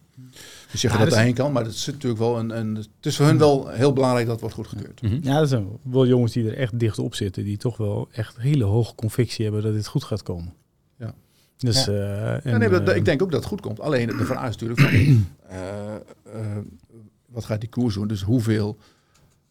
Dus je gaat Ja, dat dus- heen kan. Maar het is natuurlijk wel een, een... Het is voor hun wel heel belangrijk dat het wordt goedgekeurd. Mhm. Ja, dat zijn wel jongens die er echt dicht op zitten. Die toch wel echt hele hoge convictie hebben dat dit goed gaat komen. Ja. Dus, Ja. eh, en, Ja, nee, dat- eh, ik denk ook dat het goed komt. Alleen de vraag is natuurlijk van... <clears throat> eh, eh, wat gaat die koers doen? Dus hoeveel...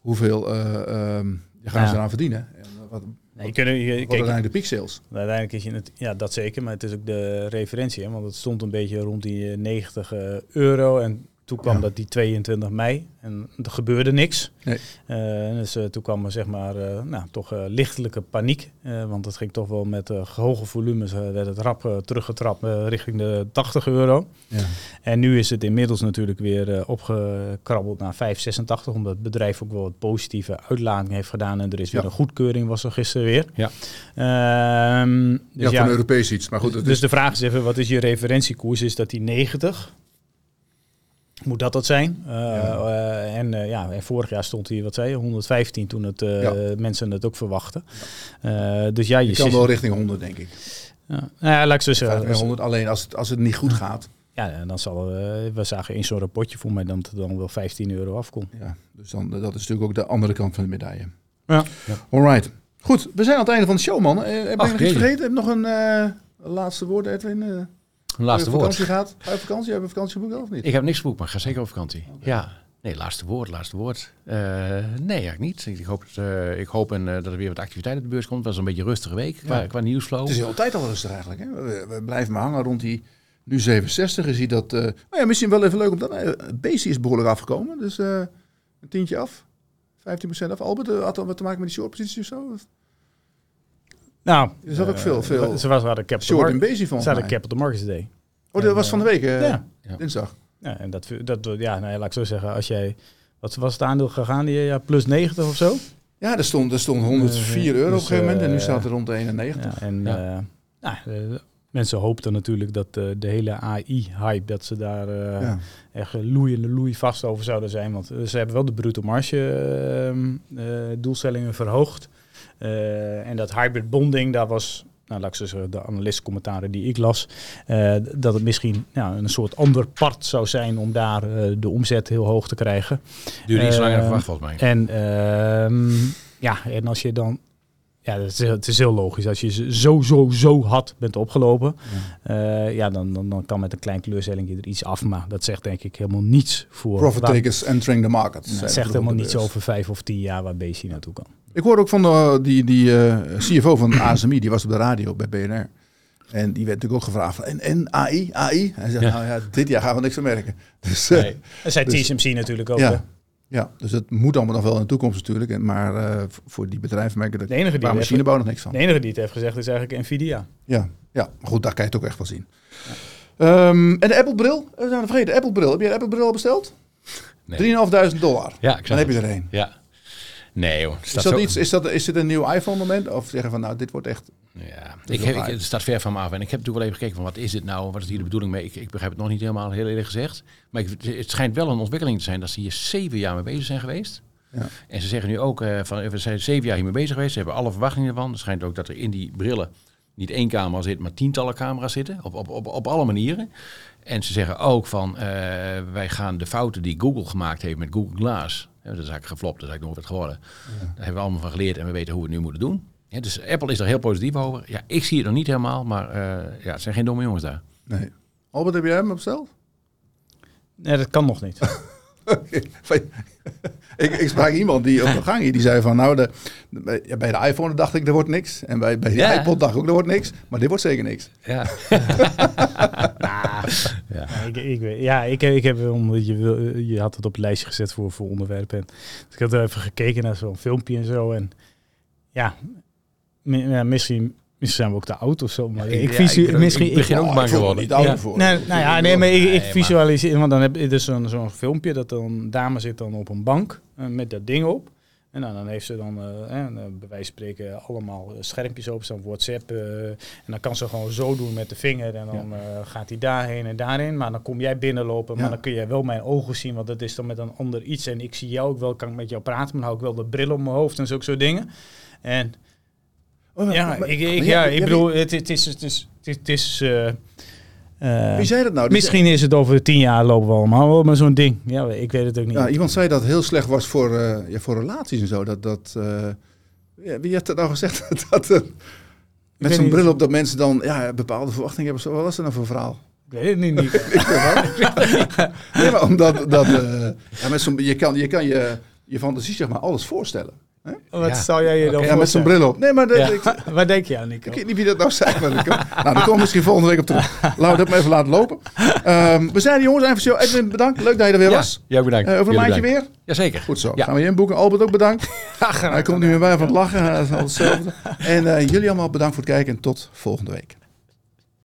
Hoeveel eh, ehm, gaan Ja. ze eraan verdienen? En wat, nee, je wat kijk, uiteindelijk de peak sales? Uiteindelijk is je het, ja, dat zeker, maar het is ook de referentie, hè, want het stond een beetje rond die eh, 90 eh, euro en toen kwam Ja. dat die 22 mei en er gebeurde niks. Nee. Eh, dus eh, toen kwam er zeg maar, eh, nou, toch lichtelijke paniek, want het ging toch wel met hoge volumes, werd het rap teruggetrapt richting de 80 euro. Ja. En nu is het inmiddels natuurlijk weer opgekrabbeld naar 5,86, omdat het bedrijf ook wel wat positieve uitlating heeft gedaan en er is weer Ja. een goedkeuring, was er gisteren weer. Ja. Ehm, dus ja, van Europees iets. Maar goed, dus is, de vraag is even, wat is je referentiekoers? Is dat die 90? Moet dat dat zijn? Uh, uh, en, uh, ja, en vorig jaar stond hij, wat zei je, 115 toen het, uh, ja. mensen het ook verwachten. Uh, dus ja, je, je kan wel richting 100, denk ik. Ja, nou ja, laat ik zo zeggen. 100, alleen als het, als het niet goed gaat. Ja, dan zal we zagen in zo'n rapportje voor mij dat het dan wel 15 euro afkomt. Ja, dus dan, dat is natuurlijk ook de andere kant van de medaille. Ja. ja. Alright. Goed, we zijn aan het einde van de show, man. Heb ik nog iets vergeten? Heb nog een laatste woord, Edwin? Een laatste woord. vakantie gaat? Ga je vakantie? Heb je vakantie geboekt of niet? Ik heb niks geboekt, maar ga zeker op vakantie. Okay. Ja. Nee, laatste woord, laatste woord. Uh, nee, eigenlijk niet. Ik hoop, dat, uh, ik hoop en, uh, dat er weer wat activiteit op de beurs komt. Het was een beetje een rustige week qua, ja. qua nieuwsflow. Het is de hele tijd al rustig eigenlijk. Hè? We, we, blijven maar hangen rond die... Nu 67 is dat... Oh ja, misschien wel even leuk om dat... Basi is behoorlijk afgekomen. Dus een tientje af. 15% af. Albert, had dat wat te maken met die short positie of zo? Nou, er zat ook veel, veel ze was, hadden capital short Basi van Ze hadden Capital Markets Day. Oh, dat was van de week, eh, Ja. Dinsdag. Ja, en dat, dat, ja, nou ja, laat ik zo zeggen, als jij, wat was het aandeel gegaan, die, ja, plus 90 of zo? Ja, er stond, er stond 104 Eh, euro op een dus, gegeven moment en nu eh, staat het rond de 91. Ja, en Ja. eh, nou, eh, mensen hoopten natuurlijk dat eh, de hele AI-hype, dat ze daar eh, ja. echt loeiende loei vast over zouden zijn. Want eh, ze hebben wel de bruto marge ehm, eh, doelstellingen verhoogd. Eh, en dat hybrid bonding, daar was, nou, laat ik zo zeggen, de analistcommentaren die ik las, eh, dat het misschien ja, een soort ander part zou zijn om daar eh, de omzet heel hoog te krijgen. Duurde iets langer dan Eh, verwacht volgens mij. En ehm, ja, en als je dan. Ja, het is, het is heel logisch. Als je zo, zo, zo hard bent opgelopen, ja, ja dan, dan, dan kan met een klein kleurstelling er iets af. Maar dat zegt denk ik helemaal niets voor. Profit takers entering the market. Nou, het ze zegt helemaal niets over vijf of tien jaar waar BC naartoe kan. Ik hoorde ook van de, die, die eh, CFO van <clears throat> ASMI, die was op de radio bij BNR. En die werd natuurlijk ook gevraagd van, en, en AI, AI? Hij zei, Ja. nou ja, dit jaar gaan we niks van merken. <laughs> Dus, eh, Nee. Dat zei Dus- TSMC natuurlijk ook. ja. Ja, dus het moet allemaal nog wel in de toekomst natuurlijk. En, maar eh, voor die bedrijven merken er De enige, die machinebouw heeft, nog niks van. de enige die het heeft gezegd is eigenlijk Nvidia. Ja, ja, maar goed, daar kan je het ook echt wel zien. Ehm, en de Apple-bril, we zijn vergeten, de Apple-bril. Heb je de Apple-bril al besteld? Nee. 3.500 dollar. Ja, ik Dan heb je er een. Ja. Nee joh. Is dat, iets, is, dat, is dit een nieuw iPhone-moment? Of zeggen van, nou, dit wordt echt... Ja, ik heb, ik, het staat ver van me af. En ik heb natuurlijk wel even gekeken van wat is dit nou? Wat is hier de bedoeling mee? Ik, ik begrijp het nog niet helemaal, heel eerlijk gezegd. Maar ik, het schijnt wel een ontwikkeling te zijn dat ze hier zeven jaar mee bezig zijn geweest. Ja. En ze zeggen nu ook, eh, van, we zijn zeven jaar hiermee bezig geweest. Ze hebben alle verwachtingen ervan. Het schijnt ook dat er in die brillen niet één camera zit, maar tientallen camera's zitten. Op, op, op, op alle manieren. En ze zeggen ook van, eh, wij gaan de fouten die Google gemaakt heeft met Google Glass. Hè, dat is eigenlijk geflopt, dat is eigenlijk nooit wat geworden. Daar hebben we allemaal van geleerd en we weten hoe we het nu moeten doen. Ja, dus Apple is er heel positief over. Ja, ik zie het nog niet helemaal, maar eh, ja, het zijn geen domme jongens daar. Nee. Albert, heb jij hem besteld? Nee, dat kan nog niet. <laughs> ik, ik sprak iemand die op de gang hier, die zei van, nou, de, de- bij de iPhone dacht ik, er wordt niks. En bij, bij de Ja. iPod dacht ik ook, er wordt niks. Maar dit wordt zeker niks. Ja. <laughs> Ja, ja. ik, ik, weet- ja, ik, ik heb omdat je, wil, je had het op het lijstje gezet voor, voor onderwerpen. En, dus ik had er even gekeken naar zo'n filmpje en zo. En ja, mi- ja, misschien, misschien zijn we ook te oud of zo. Maar Ja, ik, ja, ik misschien, ik begin ik- ook Oh, bang me geworden. niet ouder Ja. voor. Nee, nou ja, nee, maar ik, maar- visualiseer, want dan heb je dus zo'n zo'n filmpje dat dan een dame zit dan op een bank met dat ding op. En nou, dan heeft ze dan, eh, eh, bij wijze van spreken, allemaal eh, schermpjes op staan, WhatsApp. eh, en dan kan ze gewoon zo doen met de vinger en dan eh, gaat hij daarheen en daarin. Maar dan kom jij binnenlopen, maar Ja. dan kun jij wel mijn ogen zien, want dat is dan met een ander iets. En ik zie jou ook wel, kan ik met jou praten, maar dan hou ik wel de bril op mijn hoofd en zulke soort dingen. En Oh, maar- ja, maar- ik, ja, ik bedoel, het, het is... Het is, het is eh, eh, Wie zei dat nou? Die Misschien is het over tien jaar lopen we allemaal wel met zo'n ding. Ja, ik weet het ook niet. Ja, iemand zei dat het heel slecht was voor, eh, ja, voor relaties en zo. Dat, dat, eh, ja, wie had dat nou gezegd? <laughs> dat, eh, met zo'n bril op dat mensen dan ja, bepaalde verwachtingen hebben. Wat was dat nou voor verhaal? Ik weet het niet. niet. Nee, maar omdat dat, eh, ja, met je kan je, kan je, je fantasie zeg maar alles voorstellen. Wat Ja. zou jij je dan Ja, met zo'n voorstellen? bril op. Nee, maar dat, Ja. ik, Waar denk je aan, Nico? ik weet niet wie dat nou zei. Maar kan, nou, daar komen we misschien volgende week op terug. Laten we dat maar even laten lopen. Ehm, we zijn de jongens even zo. Edwin, bedankt. Leuk dat je er weer Ja, was. jou bedankt. Eh, over een maandje weer. Jazeker. Goed zo. Ja. Gaan we je inboeken. Albert ook bedankt. <laughs> Hij komt nu weer bij van het lachen. Hij is al hetzelfde. En eh, jullie allemaal bedankt voor het kijken en tot volgende week.